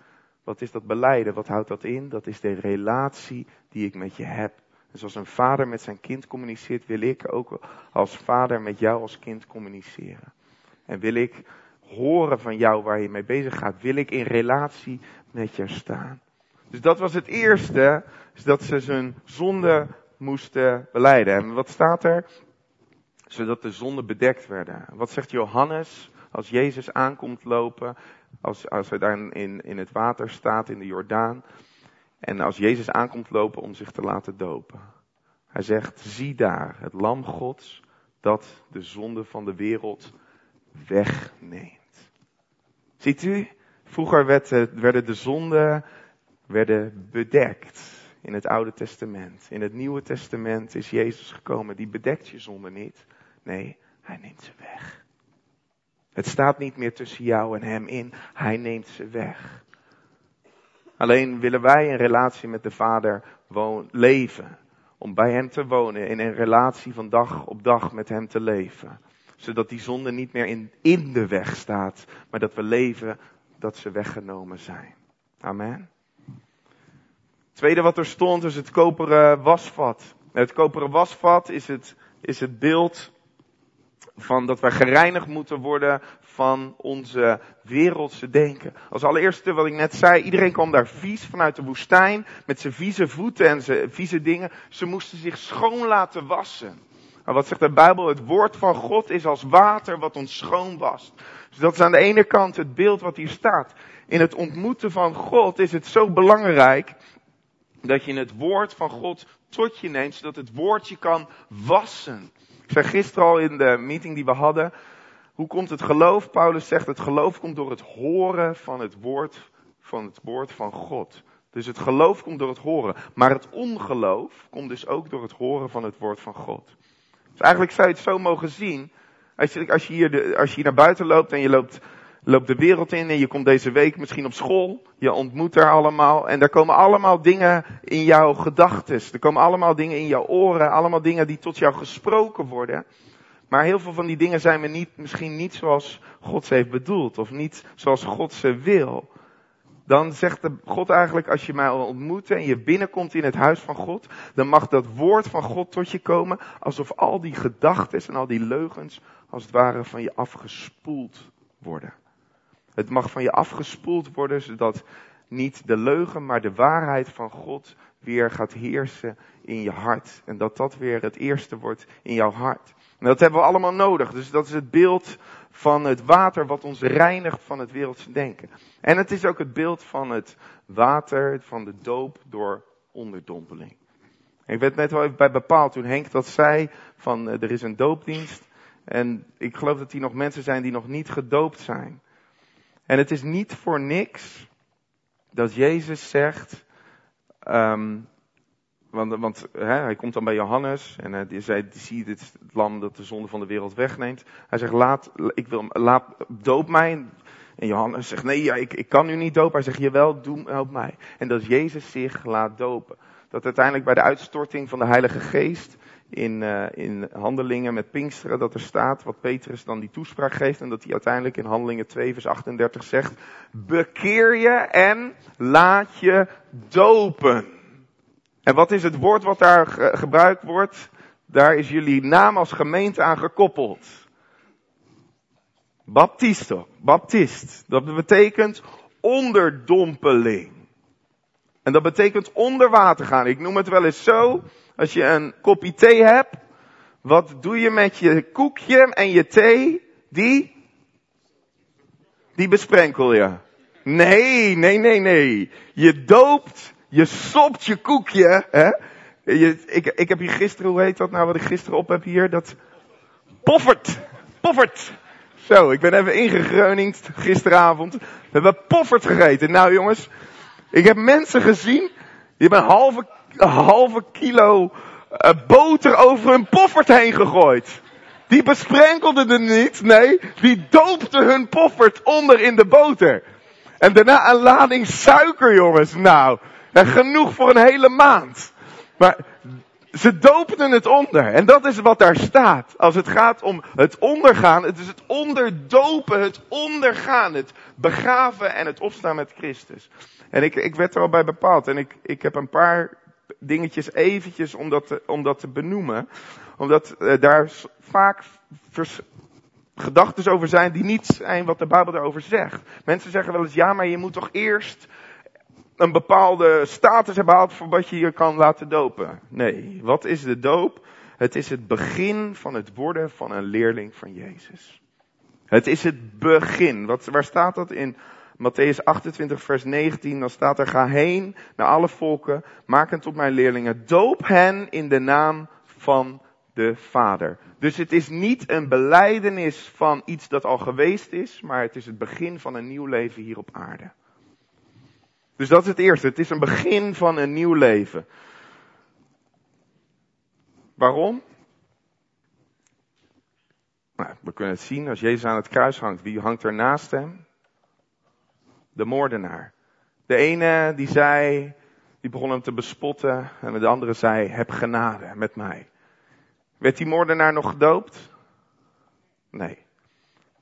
wat is dat beleiden? Wat houdt dat in? Dat is de relatie die ik met je heb. En zoals een vader met zijn kind communiceert, wil ik ook als vader met jou als kind communiceren. En wil ik horen van jou waar je mee bezig gaat. Wil ik in relatie met je staan. Dus dat was het eerste, is dat ze zijn zonde moesten beleiden. En wat staat er? Zodat de zonden bedekt werden. Wat zegt Johannes als Jezus aankomt lopen, als, als hij daar in, in het water staat in de Jordaan? En als Jezus aankomt lopen om zich te laten dopen. Hij zegt, zie daar, het lam Gods dat de zonde van de wereld wegneemt. Ziet u, vroeger werden de zonden werden bedekt in het Oude Testament. In het Nieuwe Testament is Jezus gekomen, die bedekt je zonde niet. Nee, hij neemt ze weg. Het staat niet meer tussen jou en hem in, hij neemt ze weg. Alleen willen wij een relatie met de Vader leven. Om bij Hem te wonen, in een relatie van dag op dag met Hem te leven. Zodat die zonde niet meer in, in de weg staat, maar dat we leven dat ze weggenomen zijn. Amen. tweede wat er stond is het koperen wasvat. Het koperen wasvat is het, is het beeld van dat wij gereinigd moeten worden van onze wereldse denken. Als allereerste wat ik net zei, iedereen kwam daar vies vanuit de woestijn met zijn vieze voeten en zijn vieze dingen. Ze moesten zich schoon laten wassen. Wat zegt de Bijbel? Het woord van God is als water wat ons schoon wast. Dus dat is aan de ene kant het beeld wat hier staat. In het ontmoeten van God is het zo belangrijk dat je het woord van God tot je neemt, zodat het woord je kan wassen. Ik zei gisteren al in de meeting die we hadden, hoe komt het geloof? Paulus zegt het geloof komt door het horen van het woord van het woord van God. Dus het geloof komt door het horen. Maar het ongeloof komt dus ook door het horen van het woord van God. Dus eigenlijk zou je het zo mogen zien. Als je, als je, hier, de, als je hier naar buiten loopt en je loopt, loopt de wereld in en je komt deze week misschien op school. Je ontmoet er allemaal en er komen allemaal dingen in jouw gedachten. Er komen allemaal dingen in jouw oren. Allemaal dingen die tot jou gesproken worden. Maar heel veel van die dingen zijn we niet, misschien niet zoals God ze heeft bedoeld. Of niet zoals God ze wil. Dan zegt God eigenlijk, als je mij ontmoet en je binnenkomt in het huis van God, dan mag dat woord van God tot je komen, alsof al die gedachten en al die leugens, als het ware, van je afgespoeld worden. Het mag van je afgespoeld worden, zodat niet de leugen, maar de waarheid van God weer gaat heersen in je hart. En dat dat weer het eerste wordt in jouw hart. En dat hebben we allemaal nodig. Dus dat is het beeld van het water wat ons reinigt van het wereldse denken. En het is ook het beeld van het water, van de doop door onderdompeling. Ik werd net wel even bij bepaald toen Henk dat zei van er is een doopdienst. En ik geloof dat hier nog mensen zijn die nog niet gedoopt zijn. En het is niet voor niks dat Jezus zegt, um, want, want hè, hij komt dan bij Johannes en hij zei, zie dit het lam dat de zonde van de wereld wegneemt. Hij zegt, laat, ik wil, laat, doop mij. En Johannes zegt, nee, ja, ik, ik kan u niet dopen. Hij zegt, jawel, doe, help mij. En dat Jezus zich laat dopen. Dat uiteindelijk bij de uitstorting van de Heilige Geest in, uh, in handelingen met Pinksteren, dat er staat wat Petrus dan die toespraak geeft. En dat hij uiteindelijk in handelingen 2 vers 38 zegt, bekeer je en laat je dopen. En wat is het woord wat daar gebruikt wordt? Daar is jullie naam als gemeente aan gekoppeld. Baptisto, baptist. Dat betekent onderdompeling. En dat betekent onder water gaan. Ik noem het wel eens zo. Als je een kopje thee hebt. Wat doe je met je koekje en je thee? Die? Die besprenkel je. Nee, nee, nee, nee. Je doopt je sopt je koekje, hè? Je, ik, ik heb hier gisteren, hoe heet dat nou wat ik gisteren op heb hier? Dat poffert. Poffert. Zo, ik ben even ingegreuningd gisteravond. We hebben poffert gegeten. Nou jongens, ik heb mensen gezien, die hebben een halve, halve kilo uh, boter over hun poffert heen gegooid. Die besprenkelden er niet, nee, die doopten hun poffert onder in de boter. En daarna een lading suiker, jongens. Nou, en genoeg voor een hele maand. Maar ze doopten het onder. En dat is wat daar staat. Als het gaat om het ondergaan. Het is het onderdopen, het ondergaan. Het begraven en het opstaan met Christus. En ik, ik werd er al bij bepaald. En ik, ik heb een paar dingetjes eventjes om dat te, benoemen. Omdat uh, daar vaak gedachten over zijn die niet zijn wat de Bijbel erover zegt. Mensen zeggen wel eens, ja, maar je moet toch eerst een bepaalde status hebben behaald voordat je je kan laten dopen. Nee, wat is de doop? Het is het begin van het worden van een leerling van Jezus. Het is het begin. Wat, waar staat dat in Matthäus 28, vers 19? Dan staat er: Ga heen naar alle volken, maak hen tot mijn leerlingen, doop hen in de naam van de Vader. Dus het is niet een beleidenis van iets dat al geweest is, maar het is het begin van een nieuw leven hier op aarde. Dus dat is het eerste. Het is een begin van een nieuw leven. Waarom? Nou, we kunnen het zien als Jezus aan het kruis hangt. Wie hangt er naast hem? De moordenaar. De ene die zei, die begon hem te bespotten. En de andere zei, heb genade met mij. Werd die moordenaar nog gedoopt? Nee.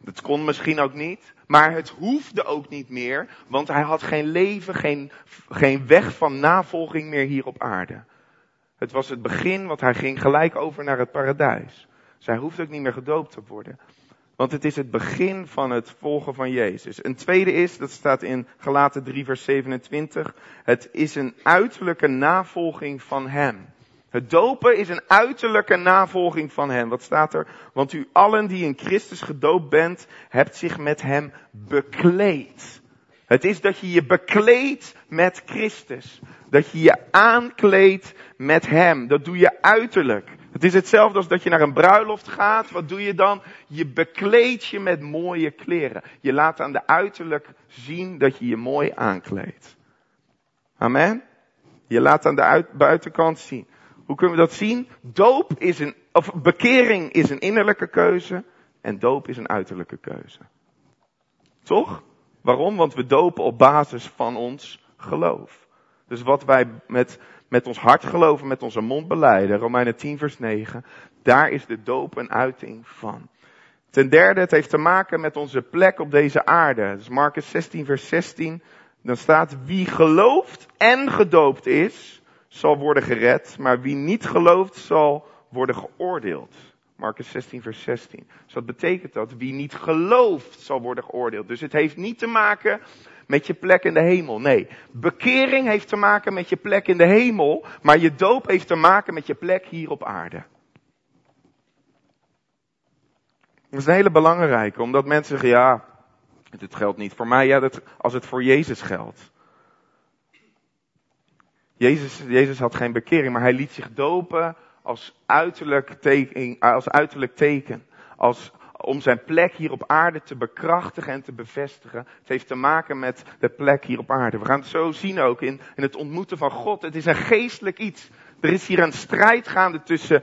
Dat kon misschien ook niet. Maar het hoefde ook niet meer, want hij had geen leven, geen, geen weg van navolging meer hier op aarde. Het was het begin, want hij ging gelijk over naar het paradijs. Zij hoeft ook niet meer gedoopt te worden. Want het is het begin van het volgen van Jezus. Een tweede is, dat staat in Galaten 3 vers 27, het is een uiterlijke navolging van Hem. Het dopen is een uiterlijke navolging van hem. Wat staat er? Want u allen die in Christus gedoopt bent, hebt zich met hem bekleed. Het is dat je je bekleedt met Christus. Dat je je aankleedt met hem. Dat doe je uiterlijk. Het is hetzelfde als dat je naar een bruiloft gaat. Wat doe je dan? Je bekleedt je met mooie kleren. Je laat aan de uiterlijk zien dat je je mooi aankleedt. Amen? Je laat aan de buitenkant zien. Hoe kunnen we dat zien? Doop is een, of bekering is een innerlijke keuze en doop is een uiterlijke keuze. Toch? Waarom? Want we dopen op basis van ons geloof. Dus wat wij met, met ons hart geloven, met onze mond beleiden, Romeinen 10 vers 9, daar is de doop een uiting van. Ten derde, het heeft te maken met onze plek op deze aarde. Dus Marcus 16 vers 16, dan staat wie gelooft en gedoopt is, zal worden gered, maar wie niet gelooft zal worden geoordeeld. Marcus 16, vers 16. Dus dat betekent dat wie niet gelooft zal worden geoordeeld. Dus het heeft niet te maken met je plek in de hemel. Nee, bekering heeft te maken met je plek in de hemel, maar je doop heeft te maken met je plek hier op aarde. Dat is een hele belangrijke, omdat mensen zeggen, ja, dit geldt niet voor mij, ja, dat, als het voor Jezus geldt. Jezus, Jezus had geen bekering, maar hij liet zich dopen als uiterlijk teken, als uiterlijk teken. Als, om zijn plek hier op aarde te bekrachtigen en te bevestigen. Het heeft te maken met de plek hier op aarde. We gaan het zo zien ook in, in het ontmoeten van God. Het is een geestelijk iets. Er is hier een strijd gaande tussen,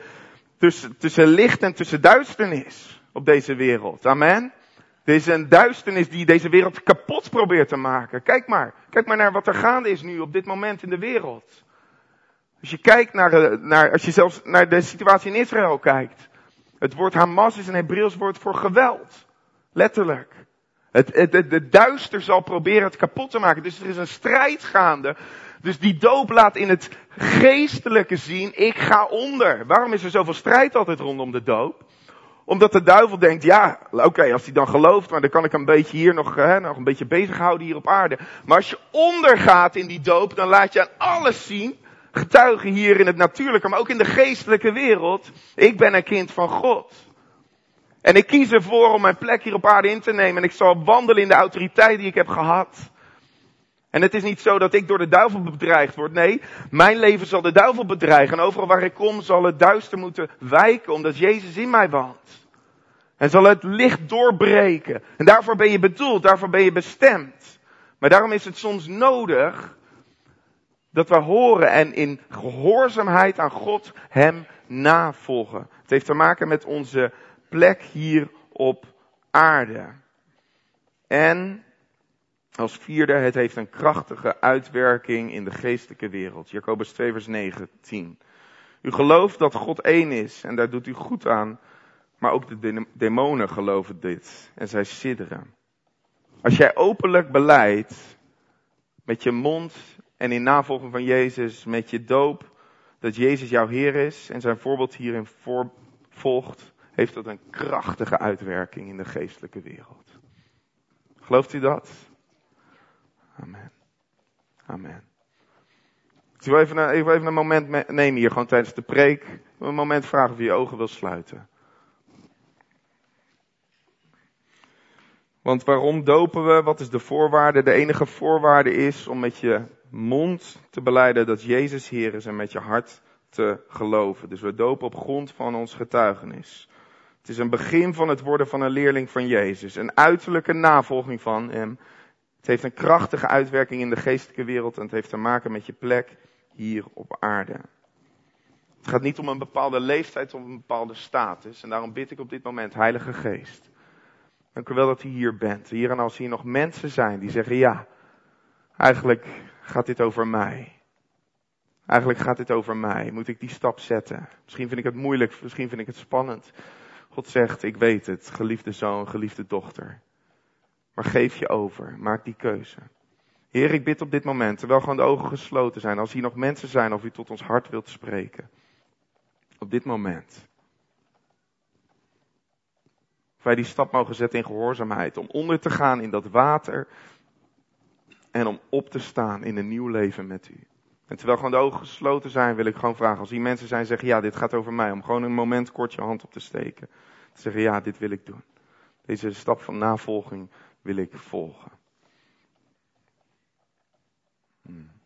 tussen, tussen licht en tussen duisternis op deze wereld. Amen. Is een duisternis die deze wereld kapot probeert te maken. Kijk maar. Kijk maar naar wat er gaande is nu op dit moment in de wereld. Als je kijkt naar, eh, naar als je zelfs naar de situatie in Israël kijkt. Het woord Hamas is een Hebreeuws woord voor geweld. Letterlijk. Het, het, het, de duister zal proberen het kapot te maken. Dus er is een strijd gaande. Dus die doop laat in het geestelijke zien, ik ga onder. Waarom is er zoveel strijd altijd rondom de doop? Omdat de duivel denkt, ja, oké, als hij dan gelooft, maar dan kan ik een beetje hier nog, hè, nog een beetje bezighouden hier op aarde. Maar als je ondergaat in die doop, dan laat je aan alles zien, getuigen hier in het natuurlijke, maar ook in de geestelijke wereld, ik ben een kind van God. En ik kies ervoor om mijn plek hier op aarde in te nemen en ik zal wandelen in de autoriteit die ik heb gehad. En het is niet zo dat ik door de duivel bedreigd word. Nee, mijn leven zal de duivel bedreigen. En overal waar ik kom zal het duister moeten wijken, omdat Jezus in mij woont. En zal het licht doorbreken. En daarvoor ben je bedoeld, daarvoor ben je bestemd. Maar daarom is het soms nodig dat we horen en in gehoorzaamheid aan God Hem navolgen. Het heeft te maken met onze plek hier op aarde. En als vierde, het heeft een krachtige uitwerking in de geestelijke wereld. Jacobus 2 vers 19. U gelooft dat God één is en daar doet u goed aan. Maar ook de demonen geloven dit en zij sidderen. Als jij openlijk beleidt met je mond en in navolging van Jezus, met je doop, dat Jezus jouw Heer is en zijn voorbeeld hierin volgt, heeft dat een krachtige uitwerking in de geestelijke wereld. Gelooft u dat? Amen. Amen. Ik wil even een, even een moment nemen hier, gewoon tijdens de preek. Een moment vragen of je je ogen wil sluiten. Want waarom dopen we? Wat is de voorwaarde? De enige voorwaarde is om met je mond te beleiden dat Jezus Heer is en met je hart te geloven. Dus we dopen op grond van ons getuigenis. Het is een begin van het worden van een leerling van Jezus. Een uiterlijke navolging van hem. Het heeft een krachtige uitwerking in de geestelijke wereld en het heeft te maken met je plek hier op aarde. Het gaat niet om een bepaalde leeftijd of een bepaalde status. En daarom bid ik op dit moment, Heilige Geest. Dank u wel dat u hier bent. Hier en als hier nog mensen zijn die zeggen, ja, eigenlijk gaat dit over mij. Eigenlijk gaat dit over mij. Moet ik die stap zetten? Misschien vind ik het moeilijk, misschien vind ik het spannend. God zegt, ik weet het, geliefde zoon, geliefde dochter. Maar geef je over. Maak die keuze. Heer, ik bid op dit moment, terwijl gewoon de ogen gesloten zijn, als hier nog mensen zijn of u tot ons hart wilt spreken. Op dit moment. Of wij die stap mogen zetten in gehoorzaamheid. Om onder te gaan in dat water. En om op te staan in een nieuw leven met u. En terwijl gewoon de ogen gesloten zijn, wil ik gewoon vragen. Als die mensen zijn zeggen, ja, dit gaat over mij. Om gewoon een moment kort je hand op te steken. Te zeggen, ja, dit wil ik doen. Deze stap van navolging wil ik volgen. Hmm.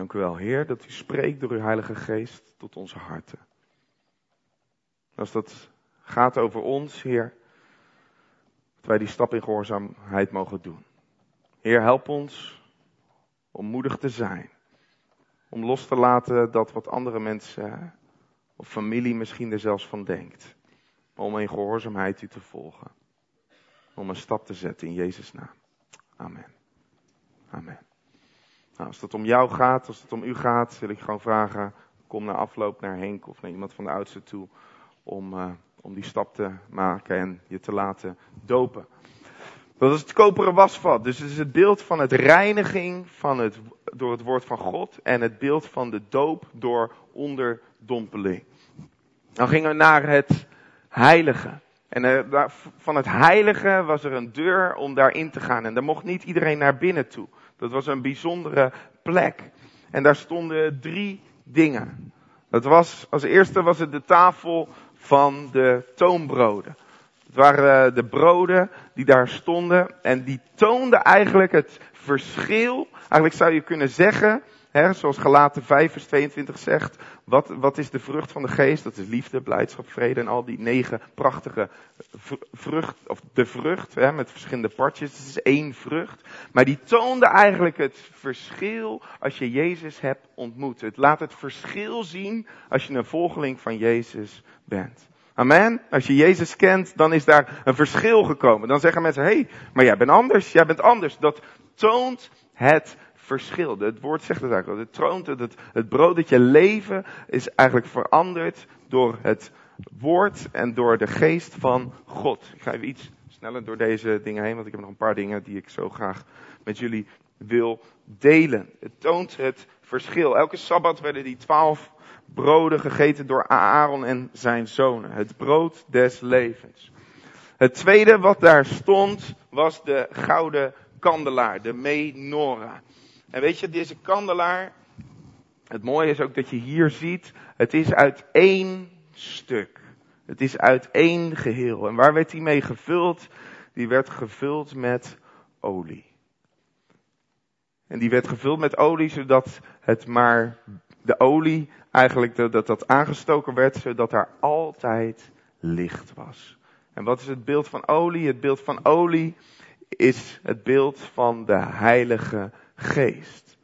Dank u wel, Heer, dat u spreekt door uw Heilige Geest tot onze harten. Als dat gaat over ons, Heer, dat wij die stap in gehoorzaamheid mogen doen. Heer, help ons om moedig te zijn. Om los te laten dat wat andere mensen of familie misschien er zelfs van denkt. Om in gehoorzaamheid u te volgen. Om een stap te zetten in Jezus' naam. Amen. Amen. Nou, als het om jou gaat, als het om u gaat, wil ik gewoon vragen, kom na afloop naar Henk of naar iemand van de oudste toe om, uh, om die stap te maken en je te laten dopen. Dat is het koperen wasvat. Dus het is het beeld van het reiniging van het, door het woord van God en het beeld van de doop door onderdompeling. Dan gingen we naar het heilige. En uh, van het heilige was er een deur om daarin te gaan. En daar mocht niet iedereen naar binnen toe. Dat was een bijzondere plek. En daar stonden drie dingen. Dat was, als eerste was het de tafel van de toonbroden. Het waren eh, de broden die daar stonden en die toonden eigenlijk het verschil. Eigenlijk zou je kunnen zeggen He, zoals Galaten 5 vers 22 zegt, wat, wat is de vrucht van de geest? Dat is liefde, blijdschap, vrede en al die negen prachtige vrucht, of de vrucht, met verschillende partjes. Het is één vrucht. Maar die toonde eigenlijk het verschil als je Jezus hebt ontmoet. Het laat het verschil zien als je een volgeling van Jezus bent. Amen. Als je Jezus kent, dan is daar een verschil gekomen. Dan zeggen mensen, hé, hey, maar jij bent anders, jij bent anders. Dat toont het Het woord zegt het eigenlijk al. Het troont, het, het brood dat je leven is eigenlijk veranderd door het woord en door de geest van God. Ik ga even iets sneller door deze dingen heen, want ik heb nog een paar dingen die ik zo graag met jullie wil delen. Het toont het verschil. Elke sabbat werden die twaalf broden gegeten door Aaron en zijn zonen. Het brood des levens. Het tweede wat daar stond was de gouden kandelaar, de menorah. En weet je, deze kandelaar, het mooie is ook dat je hier ziet, het is uit één stuk. Het is uit één geheel. En waar werd die mee gevuld? Die werd gevuld met olie. En die werd gevuld met olie zodat het maar, de olie eigenlijk, dat dat aangestoken werd, zodat er altijd licht was. En wat is het beeld van olie? Het beeld van olie is het beeld van de Heilige Geest.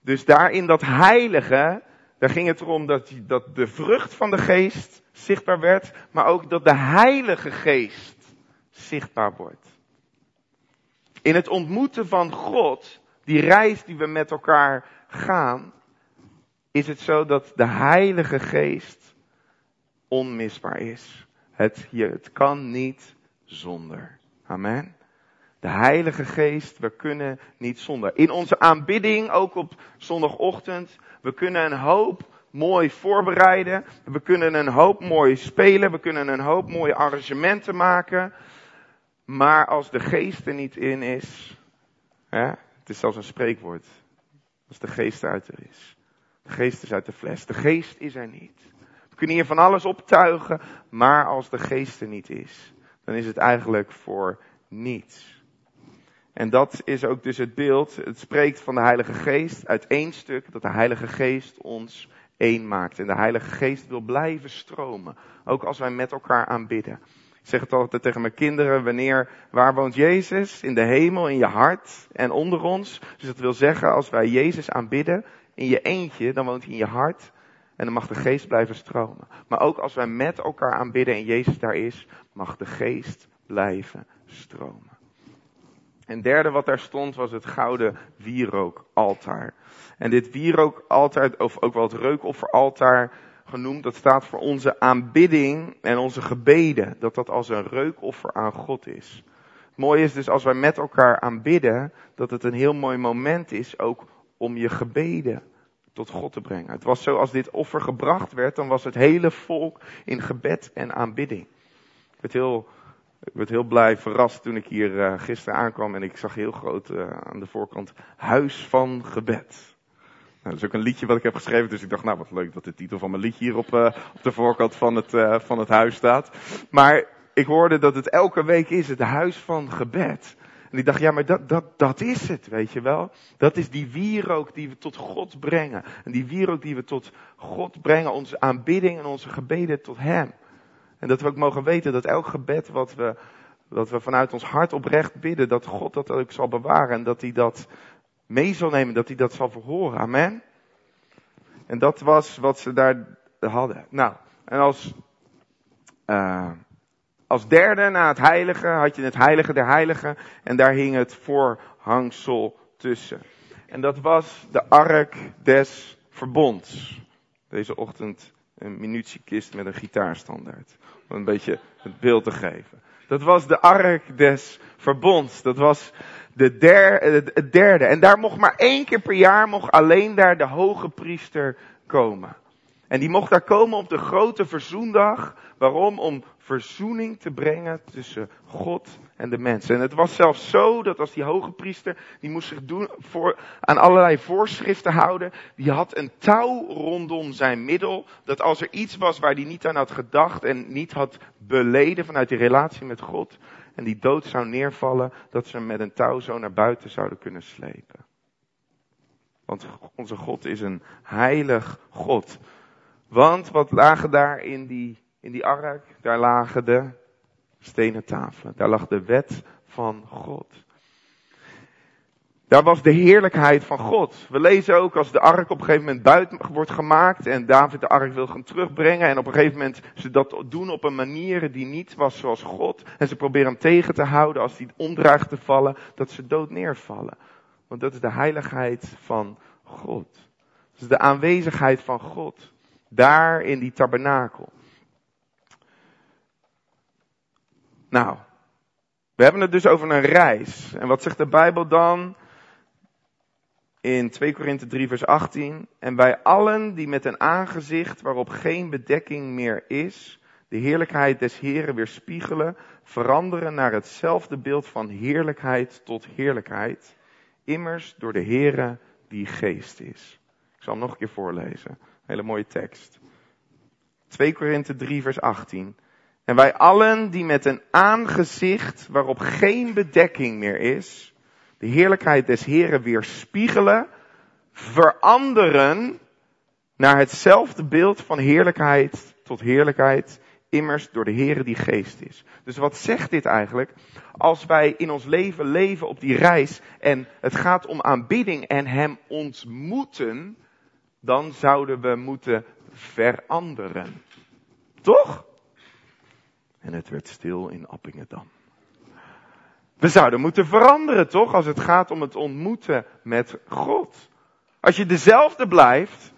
Dus daar in dat heilige, daar ging het erom dat, dat de vrucht van de geest zichtbaar werd, maar ook dat de Heilige Geest zichtbaar wordt. In het ontmoeten van God, die reis die we met elkaar gaan, is het zo dat de Heilige Geest onmisbaar is. Het, het kan niet zonder. Amen. De Heilige Geest, we kunnen niet zonder. In onze aanbidding, ook op zondagochtend, we kunnen een hoop mooi voorbereiden. We kunnen een hoop mooi spelen. We kunnen een hoop mooie arrangementen maken. Maar als de geest er niet in is, hè, het is zelfs een spreekwoord. Als de geest eruit er is. De geest is uit de fles. De geest is er niet. We kunnen hier van alles optuigen, maar als de geest er niet is, dan is het eigenlijk voor niets. En dat is ook dus het beeld. Het spreekt van de Heilige Geest uit één stuk. Dat de Heilige Geest ons één maakt. En de Heilige Geest wil blijven stromen. Ook als wij met elkaar aanbidden. Ik zeg het altijd tegen mijn kinderen. Wanneer, waar woont Jezus? In de hemel, in je hart en onder ons. Dus dat wil zeggen, als wij Jezus aanbidden in je eentje, dan woont hij in je hart. En dan mag de geest blijven stromen. Maar ook als wij met elkaar aanbidden en Jezus daar is, mag de geest blijven stromen. En derde wat daar stond was het gouden wierookaltaar. En dit wierookaltaar, of ook wel het reukofferaltaar genoemd, dat staat voor onze aanbidding en onze gebeden. Dat dat als een reukoffer aan God is. Het mooie is dus als wij met elkaar aanbidden, dat het een heel mooi moment is ook om je gebeden tot God te brengen. Het was zo als dit offer gebracht werd, dan was het hele volk in gebed en aanbidding. Werd heel ik werd heel blij verrast toen ik hier uh, gisteren aankwam en ik zag heel groot uh, aan de voorkant Huis van Gebed. Nou, dat is ook een liedje wat ik heb geschreven, dus ik dacht, nou wat leuk dat de titel van mijn liedje hier op, uh, op de voorkant van het, van het huis staat. Maar ik hoorde dat het elke week is, het Huis van Gebed. En ik dacht, ja, maar dat, dat, dat is het, weet je wel. Dat is die wierook die we tot God brengen. En die wierook die we tot God brengen, onze aanbidding en onze gebeden tot Hem. En dat we ook mogen weten dat elk gebed wat we, we vanuit ons hart oprecht bidden, dat God dat ook zal bewaren en dat hij dat mee zal nemen, dat hij dat zal verhoren. Amen. En dat was wat ze daar hadden. Nou, en als, uh, als derde na het heilige had je het heilige der heiligen en daar hing het voorhangsel tussen. En dat was de ark des verbonds. Deze ochtend een munitiekist met een gitaarstandaard. Om een beetje het beeld te geven. Dat was de ark des verbonds. Dat was de het derde. En daar mocht maar één keer per jaar mocht alleen daar de hoge priester komen. En die mocht daar komen op de grote verzoendag. Waarom? Om verzoening te brengen tussen God en de mensen. En het was zelfs zo dat als die hoge priester, die moest zich doen voor, aan allerlei voorschriften houden. Die had een touw rondom zijn middel. Dat als er iets was waar hij niet aan had gedacht en niet had beleden vanuit die relatie met God. En die dood zou neervallen, dat ze hem met een touw zo naar buiten zouden kunnen slepen. Want onze God is een heilig God. Want wat lagen daar in die, in die ark? Daar lagen de stenen tafelen. Daar lag de wet van God. Daar was de heerlijkheid van God. We lezen ook als de ark op een gegeven moment buiten wordt gemaakt en David de ark wil gaan terugbrengen en op een gegeven moment ze dat doen op een manier die niet was zoals God en ze proberen hem tegen te houden als hij omdraagt te vallen, dat ze dood neervallen. Want dat is de heiligheid van God. Dat is de aanwezigheid van God. Daar in die tabernakel. Nou, we hebben het dus over een reis. En wat zegt de Bijbel dan? In 2 Korinthe 3 vers 18. En bij allen die met een aangezicht waarop geen bedekking meer is, de heerlijkheid des Heren weerspiegelen, veranderen naar hetzelfde beeld van heerlijkheid tot heerlijkheid. Immers door de Heere die geest is. Ik zal hem nog een keer voorlezen. Hele mooie tekst. 2 Korinthe 3 vers 18. En wij allen die met een aangezicht waarop geen bedekking meer is, de heerlijkheid des Heren weerspiegelen, veranderen naar hetzelfde beeld van heerlijkheid tot heerlijkheid, immers door de Heere die geest is. Dus wat zegt dit eigenlijk? Als wij in ons leven leven op die reis en het gaat om aanbidding en Hem ontmoeten, dan zouden we moeten veranderen. Toch? En het werd stil in Appingedam. We zouden moeten veranderen, toch? Als het gaat om het ontmoeten met God. Als je dezelfde blijft,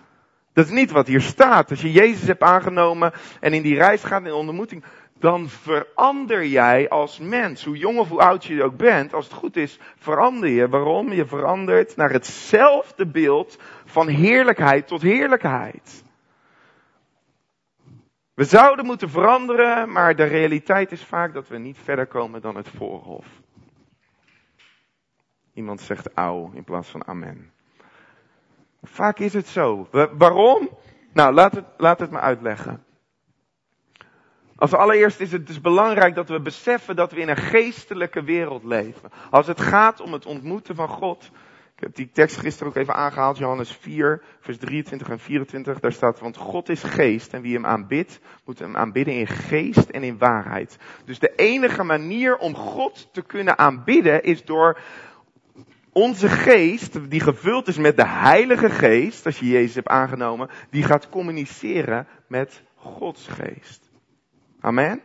dat is niet wat hier staat. Als je Jezus hebt aangenomen en in die reis gaat in ontmoeting, dan verander jij als mens. Hoe jong of hoe oud je ook bent, als het goed is, verander je. Waarom? Je verandert naar hetzelfde beeld van heerlijkheid tot heerlijkheid. We zouden moeten veranderen, maar de realiteit is vaak dat we niet verder komen dan het voorhof. Iemand zegt auw in plaats van amen. Vaak is het zo. waarom? Nou, laat het, laat het me uitleggen. Als allereerst is het dus belangrijk dat we beseffen dat we in een geestelijke wereld leven. Als het gaat om het ontmoeten van God. Ik heb die tekst gisteren ook even aangehaald, Johannes 4, vers 23 en 24. Daar staat, want God is geest en wie hem aanbidt, moet hem aanbidden in geest en in waarheid. Dus de enige manier om God te kunnen aanbidden is door onze geest, die gevuld is met de Heilige Geest, als je Jezus hebt aangenomen, die gaat communiceren met Gods geest. Amen?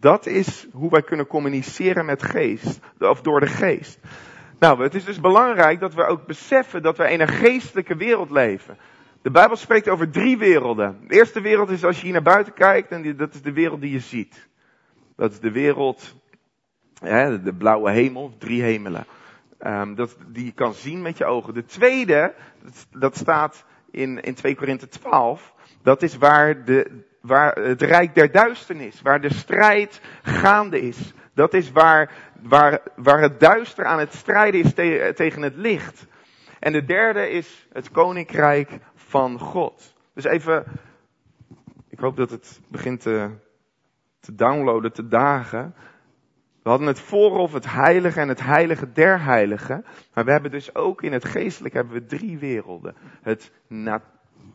Dat is hoe wij kunnen communiceren met geest, of door de geest. Nou, het is dus belangrijk dat we ook beseffen dat we in een geestelijke wereld leven. De Bijbel spreekt over drie werelden. De eerste wereld is als je hier naar buiten kijkt, en dat is de wereld die je ziet. Dat is de wereld, de blauwe hemel, drie hemelen. Um, dat, die je kan zien met je ogen. De tweede, dat staat in, in 2 Korinthe 12, dat is waar, de, waar het rijk der duisternis, waar de strijd gaande is. Dat is waar, waar, waar het duister aan het strijden is tegen het licht. En de derde is het koninkrijk van God. Dus even, ik hoop dat het begint te, te downloaden, te dagen. We hadden het voorhof, het heilige en het heilige der heiligen. Maar we hebben dus ook in het geestelijk hebben we drie werelden. Het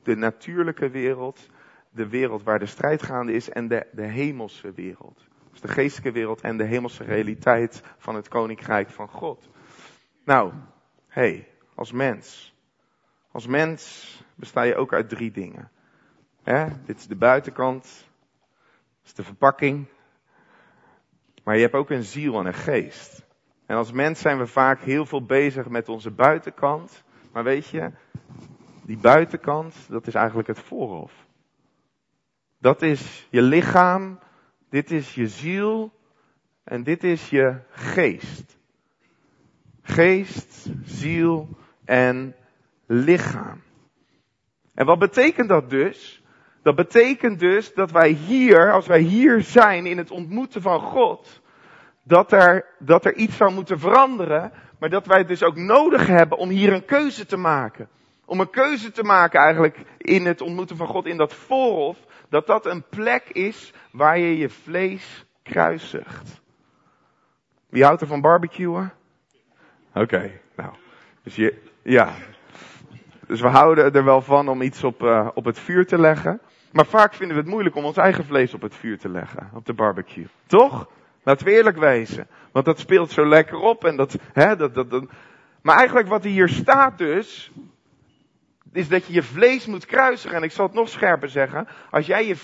de natuurlijke wereld, de wereld waar de strijd gaande is en de, de hemelse wereld. Dus de geestelijke wereld en de hemelse realiteit van het koninkrijk van God. Nou, hey, als mens. Als mens besta je ook uit drie dingen. Dit is de buitenkant. Dat is de verpakking. Maar je hebt ook een ziel en een geest. En als mens zijn we vaak heel veel bezig met onze buitenkant. Maar weet je, die buitenkant, dat is eigenlijk het voorhof. Dat is je lichaam, dit is je ziel en dit is je geest. Geest, ziel en lichaam. En wat betekent dat dus? Dat betekent dus dat wij hier, als wij hier zijn in het ontmoeten van God, dat er, dat er iets zou moeten veranderen, maar dat wij het dus ook nodig hebben om hier een keuze te maken. Om een keuze te maken eigenlijk in het ontmoeten van God, in dat voorhof, dat dat een plek is waar je je vlees kruisigt. Wie houdt er van barbecuen? Oké, nou. Dus je, ja. Dus we houden er wel van om iets op, uh, op het vuur te leggen. Maar vaak vinden we het moeilijk om ons eigen vlees op het vuur te leggen, op de barbecue. Toch? Laten we eerlijk wezen. Want dat speelt zo lekker op en dat, hè, dat, dat, dat. Maar eigenlijk wat hier staat dus, is dat je je vlees moet kruisigen. En ik zal het nog scherper zeggen. Als jij je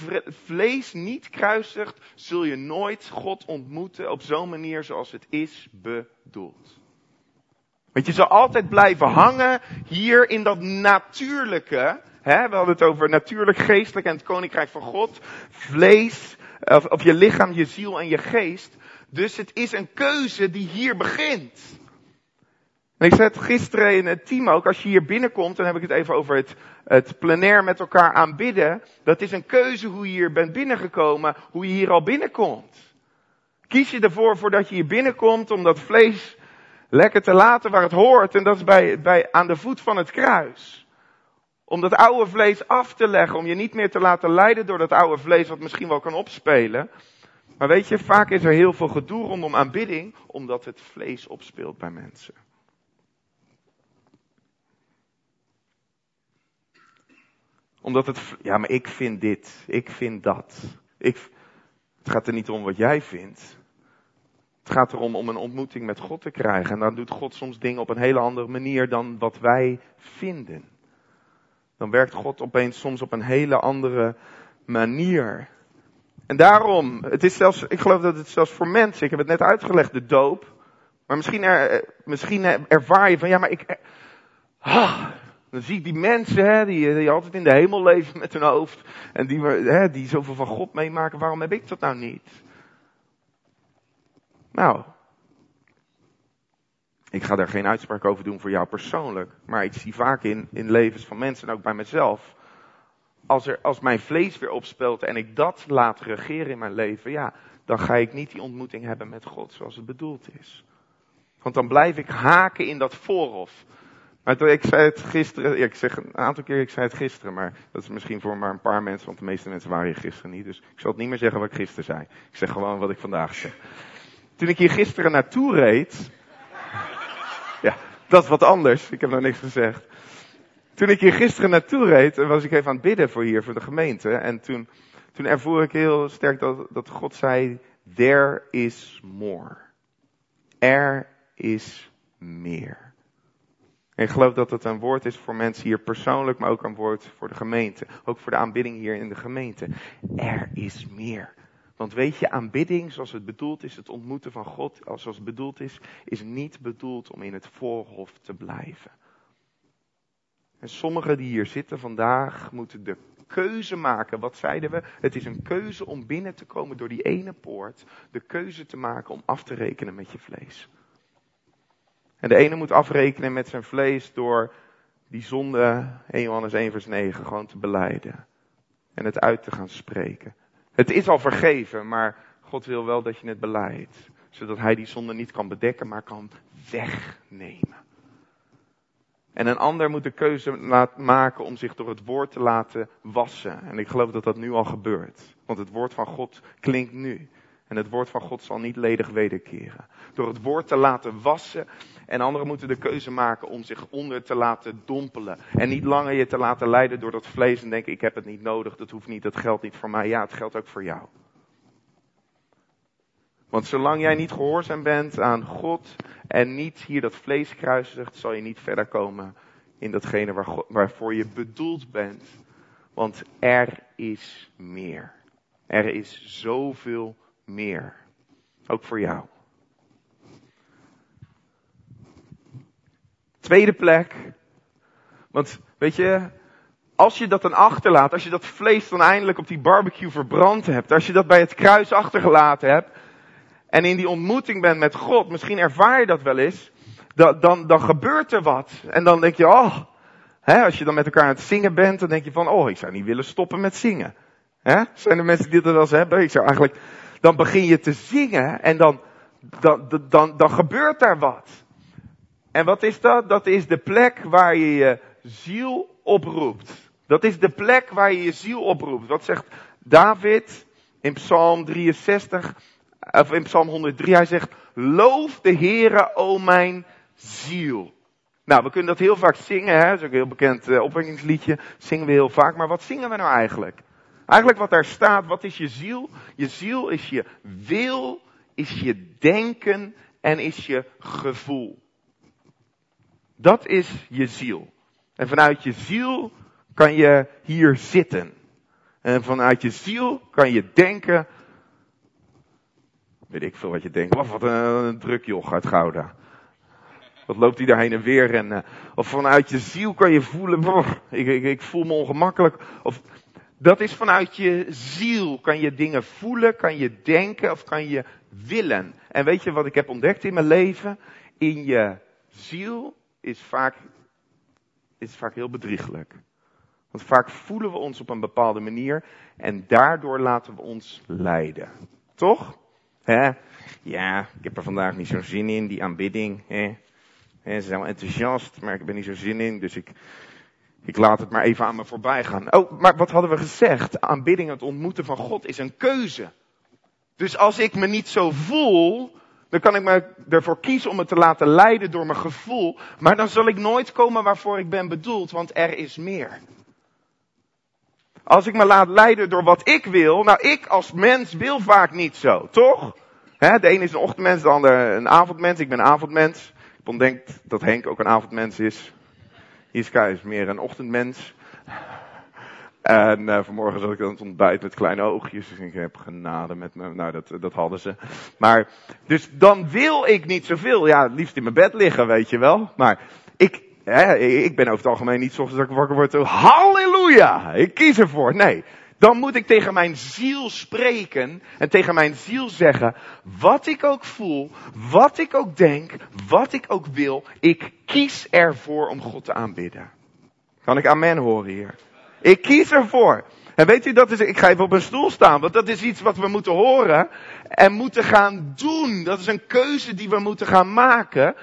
vlees niet kruisigt, zul je nooit God ontmoeten op zo'n manier zoals het is bedoeld. Want je zal altijd blijven hangen hier in dat natuurlijke. Hè? We hadden het over natuurlijk, geestelijk en het koninkrijk van God. Vlees, of, of je lichaam, je ziel en je geest. Dus het is een keuze die hier begint. En ik zei het gisteren in het team ook, als je hier binnenkomt, dan heb ik het even over het, het plenair met elkaar aanbidden. Dat is een keuze hoe je hier bent binnengekomen, hoe je hier al binnenkomt. Kies je ervoor voordat je hier binnenkomt om dat vlees lekker te laten waar het hoort. En dat is bij, bij, aan de voet van het kruis. Om dat oude vlees af te leggen, om je niet meer te laten leiden door dat oude vlees wat misschien wel kan opspelen. Maar weet je, vaak is er heel veel gedoe rondom aanbidding, omdat het vlees opspeelt bij mensen. Omdat het, ja, maar ik vind dit, ik vind dat. Ik, het gaat er niet om wat jij vindt. Het gaat erom om een ontmoeting met God te krijgen. En dan doet God soms dingen op een hele andere manier dan wat wij vinden. Dan werkt God opeens soms op een hele andere manier. En daarom, het is zelfs, ik geloof dat het zelfs voor mensen, ik heb het net uitgelegd, de doop. Maar misschien, er, misschien ervaar je van, ja, maar ik, ah, dan zie ik die mensen, hè, die, die altijd in de hemel leven met hun hoofd. En die, hè, die zoveel van God meemaken. Waarom heb ik dat nou niet? Nou, ik ga daar geen uitspraak over doen voor jou persoonlijk. Maar ik zie vaak in, in levens van mensen en ook bij mezelf. Als, er, als mijn vlees weer opspeelt en ik dat laat regeren in mijn leven, ja, dan ga ik niet die ontmoeting hebben met God zoals het bedoeld is. Want dan blijf ik haken in dat voorhof. Maar ik zei het gisteren, ja, ik zeg een aantal keer, ik zei het gisteren, maar dat is misschien voor maar een paar mensen, want de meeste mensen waren hier gisteren niet. Dus ik zal het niet meer zeggen wat ik gisteren zei. Ik zeg gewoon wat ik vandaag zeg. Toen ik hier gisteren naartoe reed, ja, dat is wat anders, ik heb nog niks gezegd. Toen ik hier gisteren naartoe reed, was ik even aan het bidden voor hier, voor de gemeente. En toen, toen ervoer ik heel sterk dat, dat God zei, there is more. Er is meer. En ik geloof dat het een woord is voor mensen hier persoonlijk, maar ook een woord voor de gemeente. Ook voor de aanbidding hier in de gemeente. Er is meer. Want weet je, aanbidding zoals het bedoeld is, het ontmoeten van God zoals het bedoeld is, is niet bedoeld om in het voorhof te blijven. En sommigen die hier zitten vandaag moeten de keuze maken. Wat zeiden we? Het is een keuze om binnen te komen door die ene poort. De keuze te maken om af te rekenen met je vlees. En de ene moet afrekenen met zijn vlees door die zonde, 1 Johannes 1 vers 9, gewoon te beleiden. En het uit te gaan spreken. Het is al vergeven, maar God wil wel dat je het beleidt. Zodat hij die zonde niet kan bedekken, maar kan wegnemen. En een ander moet de keuze maken om zich door het woord te laten wassen. En ik geloof dat dat nu al gebeurt. Want het woord van God klinkt nu. En het woord van God zal niet ledig wederkeren. Door het woord te laten wassen. En anderen moeten de keuze maken om zich onder te laten dompelen. En niet langer je te laten leiden door dat vlees en denken: ik heb het niet nodig, dat hoeft niet, dat geldt niet voor mij. Ja, het geldt ook voor jou. Want zolang jij niet gehoorzaam bent aan God en niet hier dat vlees kruisigt, zal je niet verder komen in datgene waarvoor je bedoeld bent. Want er is meer. Er is zoveel meer. Ook voor jou. Tweede plek. Want weet je, als je dat dan achterlaat, als je dat vlees dan eindelijk op die barbecue verbrand hebt, als je dat bij het kruis achtergelaten hebt en in die ontmoeting bent met God, misschien ervaar je dat wel eens, dan, dan, dan gebeurt er wat. En dan denk je, oh, als je dan met elkaar aan het zingen bent, dan denk je van, oh, ik zou niet willen stoppen met zingen. Hè? Zijn er mensen die dat wel eens hebben? Ik zou eigenlijk, dan begin je te zingen en dan, dan, dan, dan gebeurt daar wat. En wat is dat? Dat is de plek waar je je ziel oproept. Dat is de plek waar je je ziel oproept. Wat zegt David in Psalm 63, of in Psalm 103? Hij zegt, loof de Heere, o mijn ziel. Nou, we een wat eigenlijk? Wat daar staat, wat is je ziel? Je ziel is je wil, is je denken en is je gevoel. Dat is je ziel. En vanuit je ziel kan je hier zitten. En vanuit je ziel kan je denken. Weet ik veel wat je denkt. Of wat een, druk joch uit Gouda. Wat loopt hij daar heen en weer? En, uh, of vanuit je ziel kan je voelen. ik, ik, ik voel me ongemakkelijk. Of dat is vanuit je ziel. Kan je dingen voelen, kan je denken of kan je willen. En weet je wat ik heb ontdekt in mijn leven? In je ziel is vaak, is vaak heel bedrieglijk. Want vaak voelen we ons op een bepaalde manier en daardoor laten we ons leiden. Toch? Hè? Ja, ik heb er vandaag niet zo'n zin in, die aanbidding. Hè? Hè, ze zijn wel enthousiast, maar ik ben niet zo zin in, dus ik, ik laat het maar even aan me voorbij gaan. Oh, maar wat hadden we gezegd? Aanbidding, het ontmoeten van God is een keuze. Dus als ik me niet zo voel, dan kan ik me ervoor kiezen om me te laten leiden door mijn gevoel. Maar dan zal ik nooit komen waarvoor ik ben bedoeld, want er is meer. Als ik me laat leiden door wat ik wil, nou ik als mens wil vaak niet zo, toch? de ene is een ochtendmens, de ander een avondmens. Ik ben een avondmens. Ik ontdek dat Henk ook een avondmens is. Iska is meer een ochtendmens. En uh, vanmorgen zat ik aan het ontbijt met kleine oogjes. Dus ik heb genade met me. Nou, dat, dat hadden ze. Maar, dus dan wil ik niet zoveel. Ja, het liefst in mijn bed liggen, weet je wel. Maar ik, hè, ik ben over het algemeen niet zoals ik wakker word. Halleluja! Ik kies ervoor. Nee. Dan moet ik tegen mijn ziel spreken en tegen mijn ziel zeggen, wat ik ook voel, wat ik ook denk, wat ik ook wil, ik kies ervoor om God te aanbidden. Kan ik amen horen hier? Ik kies ervoor. En weet u, dat is, ik ga even op een stoel staan, want dat is iets wat we moeten horen en moeten gaan doen. Dat is een keuze die we moeten gaan maken,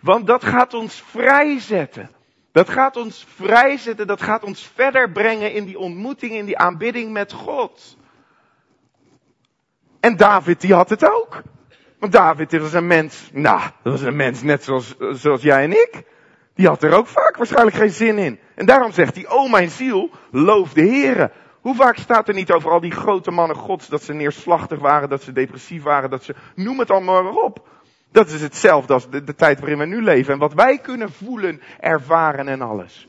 want dat gaat ons vrijzetten. Dat gaat ons vrijzetten, dat gaat ons verder brengen in die ontmoeting, in die aanbidding met God. En David, die had het ook. Want David, dit was een mens, nou, dat was een mens net zoals, zoals jij en ik. Die had er ook vaak waarschijnlijk geen zin in. En daarom zegt hij, oh mijn ziel, loof de Heere. Hoe vaak staat er niet over al die grote mannen gods dat ze neerslachtig waren, dat ze depressief waren, dat ze, noem het allemaal maar op. Dat is hetzelfde als de, tijd waarin we nu leven en wat wij kunnen voelen, ervaren en alles.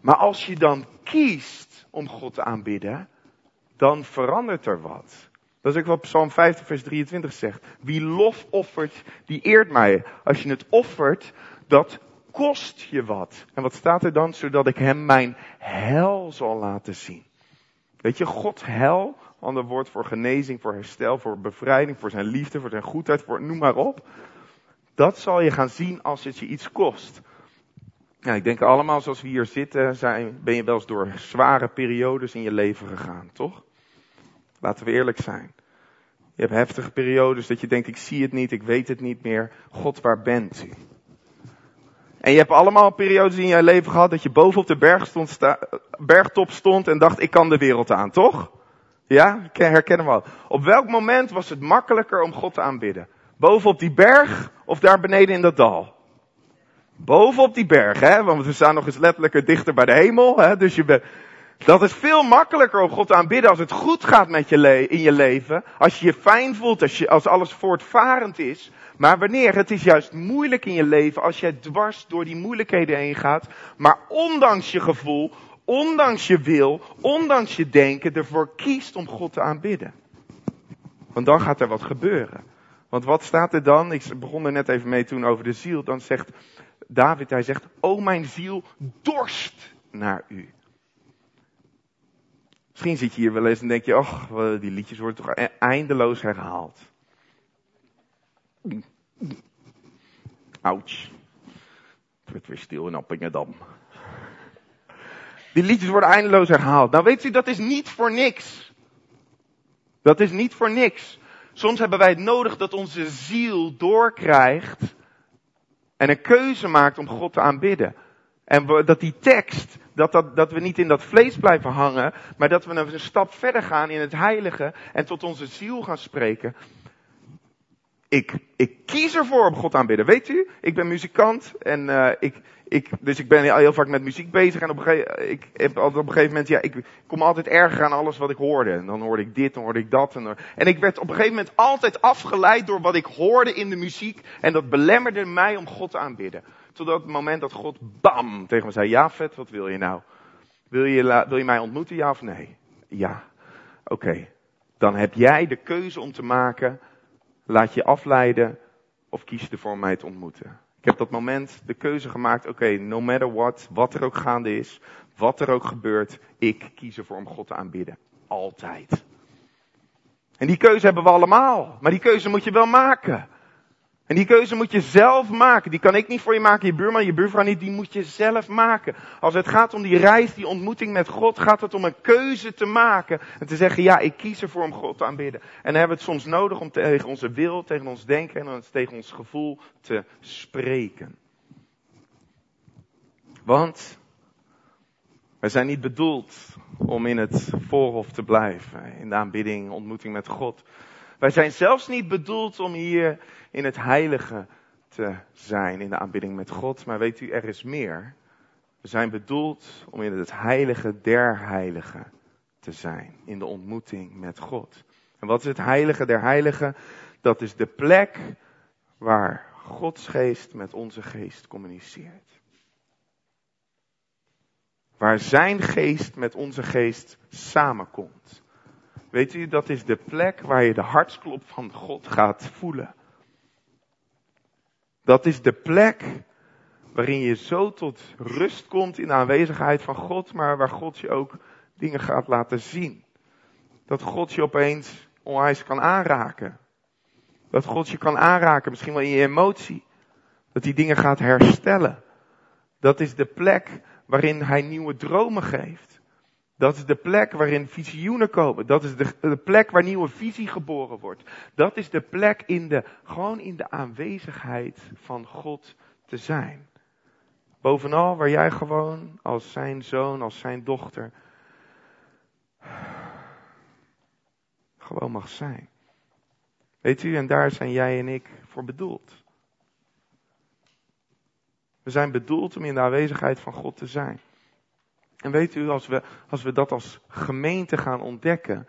Maar als je dan kiest om God te aanbidden, dan verandert er wat. Dat is ook wat Psalm 50 vers 23 zegt. Wie lof offert, die eert mij. Als je het offert, dat kost je wat. En wat staat er dan? Zodat ik hem mijn hel zal laten zien. Weet je, Gods hel, ander woord voor genezing, voor herstel, voor bevrijding, voor zijn liefde, voor zijn goedheid, voor noem maar op. Dat zal je gaan zien als het je iets kost. Nou, ik denk allemaal zoals we hier zitten, zijn, ben je wel eens door zware periodes in je leven gegaan, toch? Laten we eerlijk zijn. Je hebt heftige periodes dat je denkt, ik zie het niet, ik weet het niet meer. God, waar bent u? En je hebt allemaal periodes in je leven gehad dat je boven op de berg stond, bergtop stond en dacht, ik kan de wereld aan, toch? Ja, herkennen we al. Op welk moment was het makkelijker om God te aanbidden? Boven op die berg of daar beneden in dat dal? Boven op die berg, hè? Want we staan nog eens letterlijker dichter bij de hemel, hè? Dus je bent, dat is veel makkelijker om God te aanbidden als het goed gaat met je in je leven. Als je je fijn voelt, als, als alles voortvarend is. Maar wanneer het is juist moeilijk in je leven, als jij dwars door die moeilijkheden heen gaat, maar ondanks je gevoel, ondanks je wil, ondanks je denken, ervoor kiest om God te aanbidden. Want dan gaat er wat gebeuren. Want wat staat er dan? Ik begon er net even mee toen over de ziel. Dan zegt David, hij zegt, o mijn ziel, dorst naar u. Misschien zit je hier wel eens en denk je, ach, die liedjes worden toch e-, eindeloos herhaald. Ouch. Het werd weer stil in Appingedam. Die liedjes worden eindeloos herhaald. Nou weet u, dat is niet voor niks. Dat is niet voor niks. Soms hebben wij het nodig dat onze ziel doorkrijgt en een keuze maakt om God te aanbidden. En dat die tekst, dat, dat, dat we niet in dat vlees blijven hangen, maar dat we een stap verder gaan in het heilige en tot onze ziel gaan spreken. Ik, ik kies ervoor om God aanbidden. Weet u, ik ben muzikant en uh, ik, ik, dus ik ben heel vaak met muziek bezig en op een gegeven, ik heb altijd op een gegeven moment, ja, ik kom altijd erger aan alles wat ik hoorde. En dan hoorde ik dit, dan hoorde ik dat. En, en ik werd op een gegeven moment altijd afgeleid door wat ik hoorde in de muziek. En dat belemmerde mij om God te aanbidden. Totdat het moment dat God bam tegen me zei, ja vet, wat wil je nou? Wil je, wil je mij ontmoeten, ja of nee? Ja. Oké. Dan heb jij de keuze om te maken, laat je afleiden of kies ervoor om mij te ontmoeten. Ik heb dat moment de keuze gemaakt, oké, no matter what, wat er ook gaande is, wat er ook gebeurt, ik kies ervoor om God te aanbidden. Altijd. En die keuze hebben we allemaal, maar die keuze moet je wel maken. En die keuze moet je zelf maken. Die kan ik niet voor je maken, je buurman, je buurvrouw niet. Die moet je zelf maken. Als het gaat om die reis, die ontmoeting met God, gaat het om een keuze te maken. En te zeggen, ja, ik kies ervoor om God te aanbidden. En dan hebben we het soms nodig om tegen onze wil, tegen ons denken en tegen ons gevoel te spreken. Want wij zijn niet bedoeld om in het voorhof te blijven. In de aanbidding, ontmoeting met God. Wij zijn zelfs niet bedoeld om hier in het heilige te zijn, in de aanbidding met God. Maar weet u, er is meer. We zijn bedoeld om in het heilige der heiligen te zijn, in de ontmoeting met God. En wat is het heilige der heiligen? Dat is de plek waar Gods geest met onze geest communiceert. Waar zijn geest met onze geest samenkomt. Weet u, dat is de plek waar je de hartsklop van God gaat voelen. Dat is de plek waarin je zo tot rust komt in de aanwezigheid van God, maar waar God je ook dingen gaat laten zien. Dat God je opeens onwijs kan aanraken. Dat God je kan aanraken, misschien wel in je emotie. Dat hij dingen gaat herstellen. Dat is de plek waarin hij nieuwe dromen geeft. Dat is de plek waarin visioenen komen. Dat is de, de, plek waar nieuwe visie geboren wordt. Dat is de plek in de, gewoon in de aanwezigheid van God te zijn. Bovenal waar jij gewoon als zijn zoon, als zijn dochter, gewoon mag zijn. Weet u, en daar zijn jij en ik voor bedoeld. We zijn bedoeld om in de aanwezigheid van God te zijn. En weet u, als we, als we dat als gemeente gaan ontdekken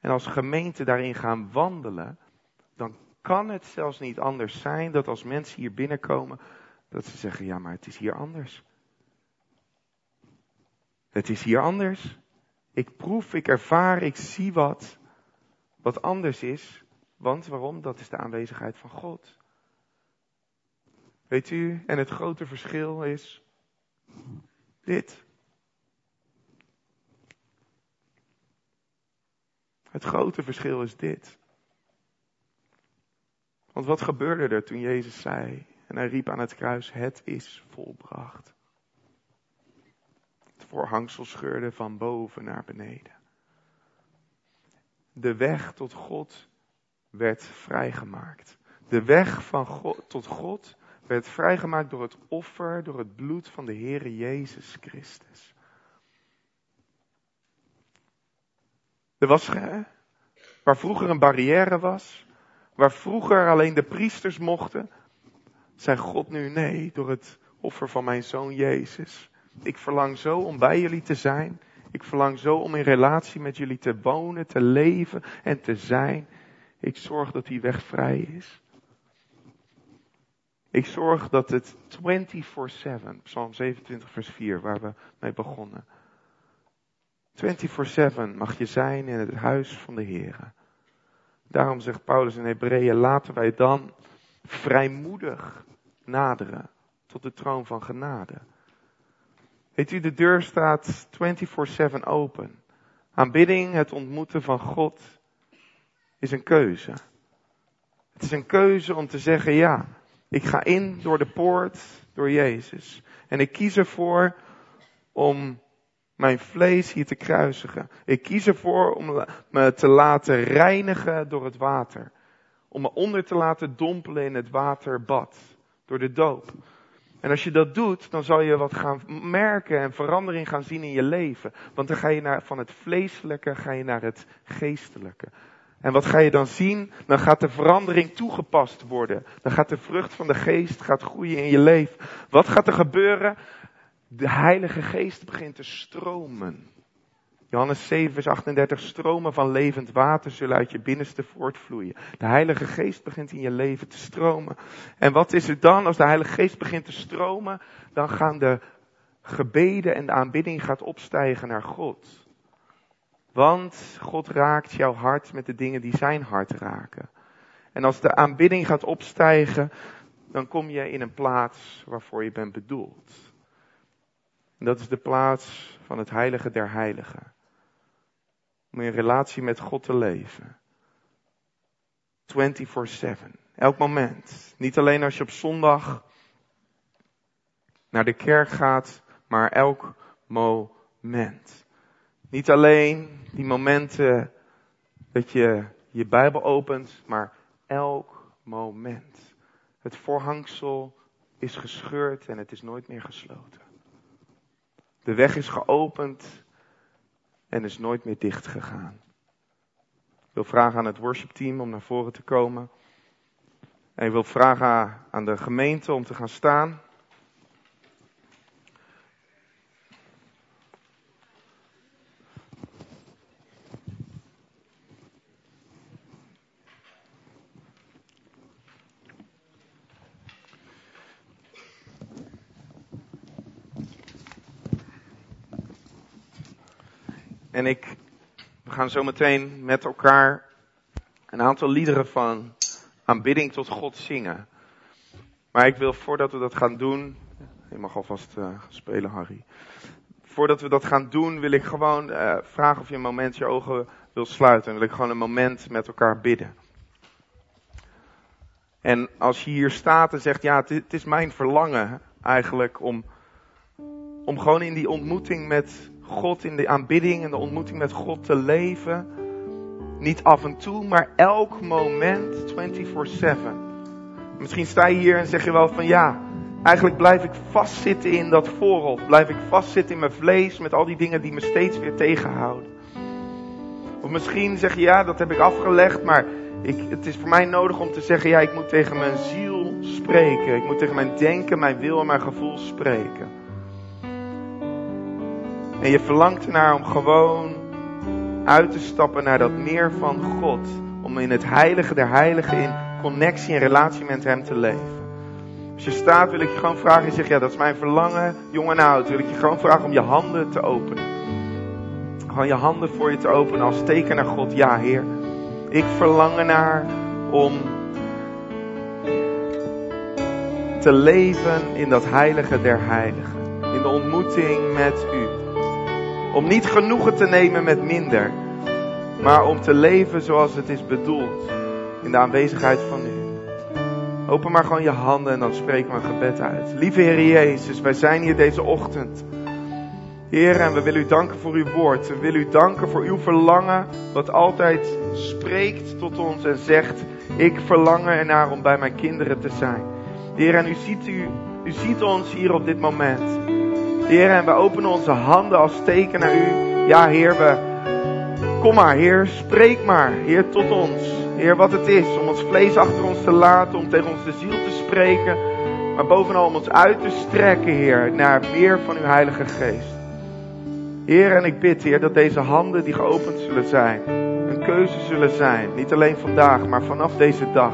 en als gemeente daarin gaan wandelen, dan kan het zelfs niet anders zijn dat als mensen hier binnenkomen, dat ze zeggen, ja maar het is hier anders. Het is hier anders. Ik proef, ik ervaar, ik zie wat, wat anders is. Want waarom? Dat is de aanwezigheid van God. Weet u, en het grote verschil is dit. Het grote verschil is dit. Want wat gebeurde er toen Jezus zei en hij riep aan het kruis, het is volbracht. Het voorhangsel scheurde van boven naar beneden. De weg tot God werd vrijgemaakt. De weg van God, tot God werd vrijgemaakt door het offer, door het bloed van de Heere Jezus Christus. Er was, waar vroeger een barrière was, waar vroeger alleen de priesters mochten, zei God nu nee door het offer van mijn zoon Jezus. Ik verlang zo om bij jullie te zijn. Ik verlang zo om in relatie met jullie te wonen, te leven en te zijn. Ik zorg dat die weg vrij is. Ik zorg dat het 24-7, Psalm 27 vers 4, waar we mee begonnen. 24-7 mag je zijn in het huis van de Heer. Daarom zegt Paulus in Hebreeën, laten wij dan vrijmoedig naderen tot de troon van genade. Weet u, de deur staat 24-7 open. Aanbidding, het ontmoeten van God, is een keuze. Het is een keuze om te zeggen, ja, ik ga in door de poort, door Jezus. En ik kies ervoor om mijn vlees hier te kruisigen. Ik kies ervoor om me te laten reinigen door het water. Om me onder te laten dompelen in het waterbad. Door de doop. En als je dat doet, dan zal je wat gaan merken en verandering gaan zien in je leven. Want dan ga je naar, van het vleeselijke ga je naar het geestelijke. En wat ga je dan zien? Dan gaat de verandering toegepast worden. Dan gaat de vrucht van de geest gaat groeien in je leven. Wat gaat er gebeuren? De Heilige Geest begint te stromen. Johannes 7, vers 38, stromen van levend water zullen uit je binnenste voortvloeien. De Heilige Geest begint in je leven te stromen. En wat is er dan als de Heilige Geest begint te stromen? Dan gaan de gebeden en de aanbidding gaat opstijgen naar God. Want God raakt jouw hart met de dingen die zijn hart raken. En als de aanbidding gaat opstijgen, dan kom je in een plaats waarvoor je bent bedoeld. En dat is de plaats van het heilige der heiligen. Om in relatie met God te leven. 24-7. Elk moment. Niet alleen als je op zondag naar de kerk gaat, maar elk moment. Niet alleen die momenten dat je je Bijbel opent, maar elk moment. Het voorhangsel is gescheurd en het is nooit meer gesloten. De weg is geopend en is nooit meer dicht gegaan. Ik wil vragen aan het worshipteam om naar voren te komen. En ik wil vragen aan de gemeente om te gaan staan. En ik, we gaan zo meteen met elkaar een aantal liederen van aanbidding tot God zingen. Maar ik wil voordat we dat gaan doen, je mag alvast uh, spelen Harry. Voordat we dat gaan doen wil ik gewoon uh, vragen of je een moment je ogen wil sluiten. En wil ik gewoon een moment met elkaar bidden. En als je hier staat en zegt, ja, het is mijn verlangen eigenlijk om, om gewoon in die ontmoeting met God, in de aanbidding en de ontmoeting met God te leven. Niet af en toe, maar elk moment 24/7. Misschien sta je hier en zeg je wel van ja, eigenlijk blijf ik vastzitten in dat voorhof. Blijf ik vastzitten in mijn vlees met al die dingen die me steeds weer tegenhouden. Of misschien zeg je ja, dat heb ik afgelegd, maar ik, het is voor mij nodig om te zeggen ja, ik moet tegen mijn ziel spreken. Ik moet tegen mijn denken, mijn wil en mijn gevoel spreken. En je verlangt ernaar om gewoon uit te stappen naar dat meer van God. Om in het heilige der heiligen in connectie en relatie met hem te leven. Als je staat wil ik je gewoon vragen. Je zegt ja dat is mijn verlangen. Jong en oud wil ik je gewoon vragen om je handen te openen. Gewoon je handen voor je te openen als teken naar God. Ja Heer. Ik verlang ernaar om te leven in dat heilige der heiligen. In de ontmoeting met u. Om niet genoegen te nemen met minder, maar om te leven zoals het is bedoeld. In de aanwezigheid van u. Open maar gewoon je handen en dan spreek maar een gebed uit. Lieve Heer Jezus, wij zijn hier deze ochtend. Heer, en we willen u danken voor uw woord. We willen u danken voor uw verlangen, wat altijd spreekt tot ons en zegt: Ik verlang ernaar om bij mijn kinderen te zijn. Heer, en u ziet, u, u ziet ons hier op dit moment. Heer, en we openen onze handen als teken naar u. Ja, Heer, we, kom maar, Heer, spreek maar, Heer, tot ons. Heer, wat het is om ons vlees achter ons te laten, om tegen onze ziel te spreken, maar bovenal om ons uit te strekken, Heer, naar meer van uw Heilige Geest. Heer, en ik bid, Heer, dat deze handen die geopend zullen zijn, een keuze zullen zijn, niet alleen vandaag, maar vanaf deze dag.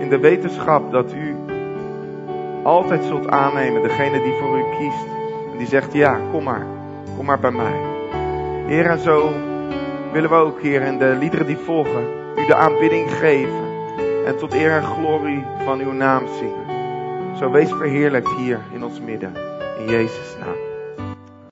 In de wetenschap dat u altijd zult aannemen degene die voor u kiest. En die zegt, ja, kom maar. Kom maar bij mij. Heer, en zo willen we ook, Heer, in de liederen die volgen, u de aanbidding geven. En tot eer en glorie van uw naam zingen. Zo wees verheerlijkt hier in ons midden. In Jezus' naam.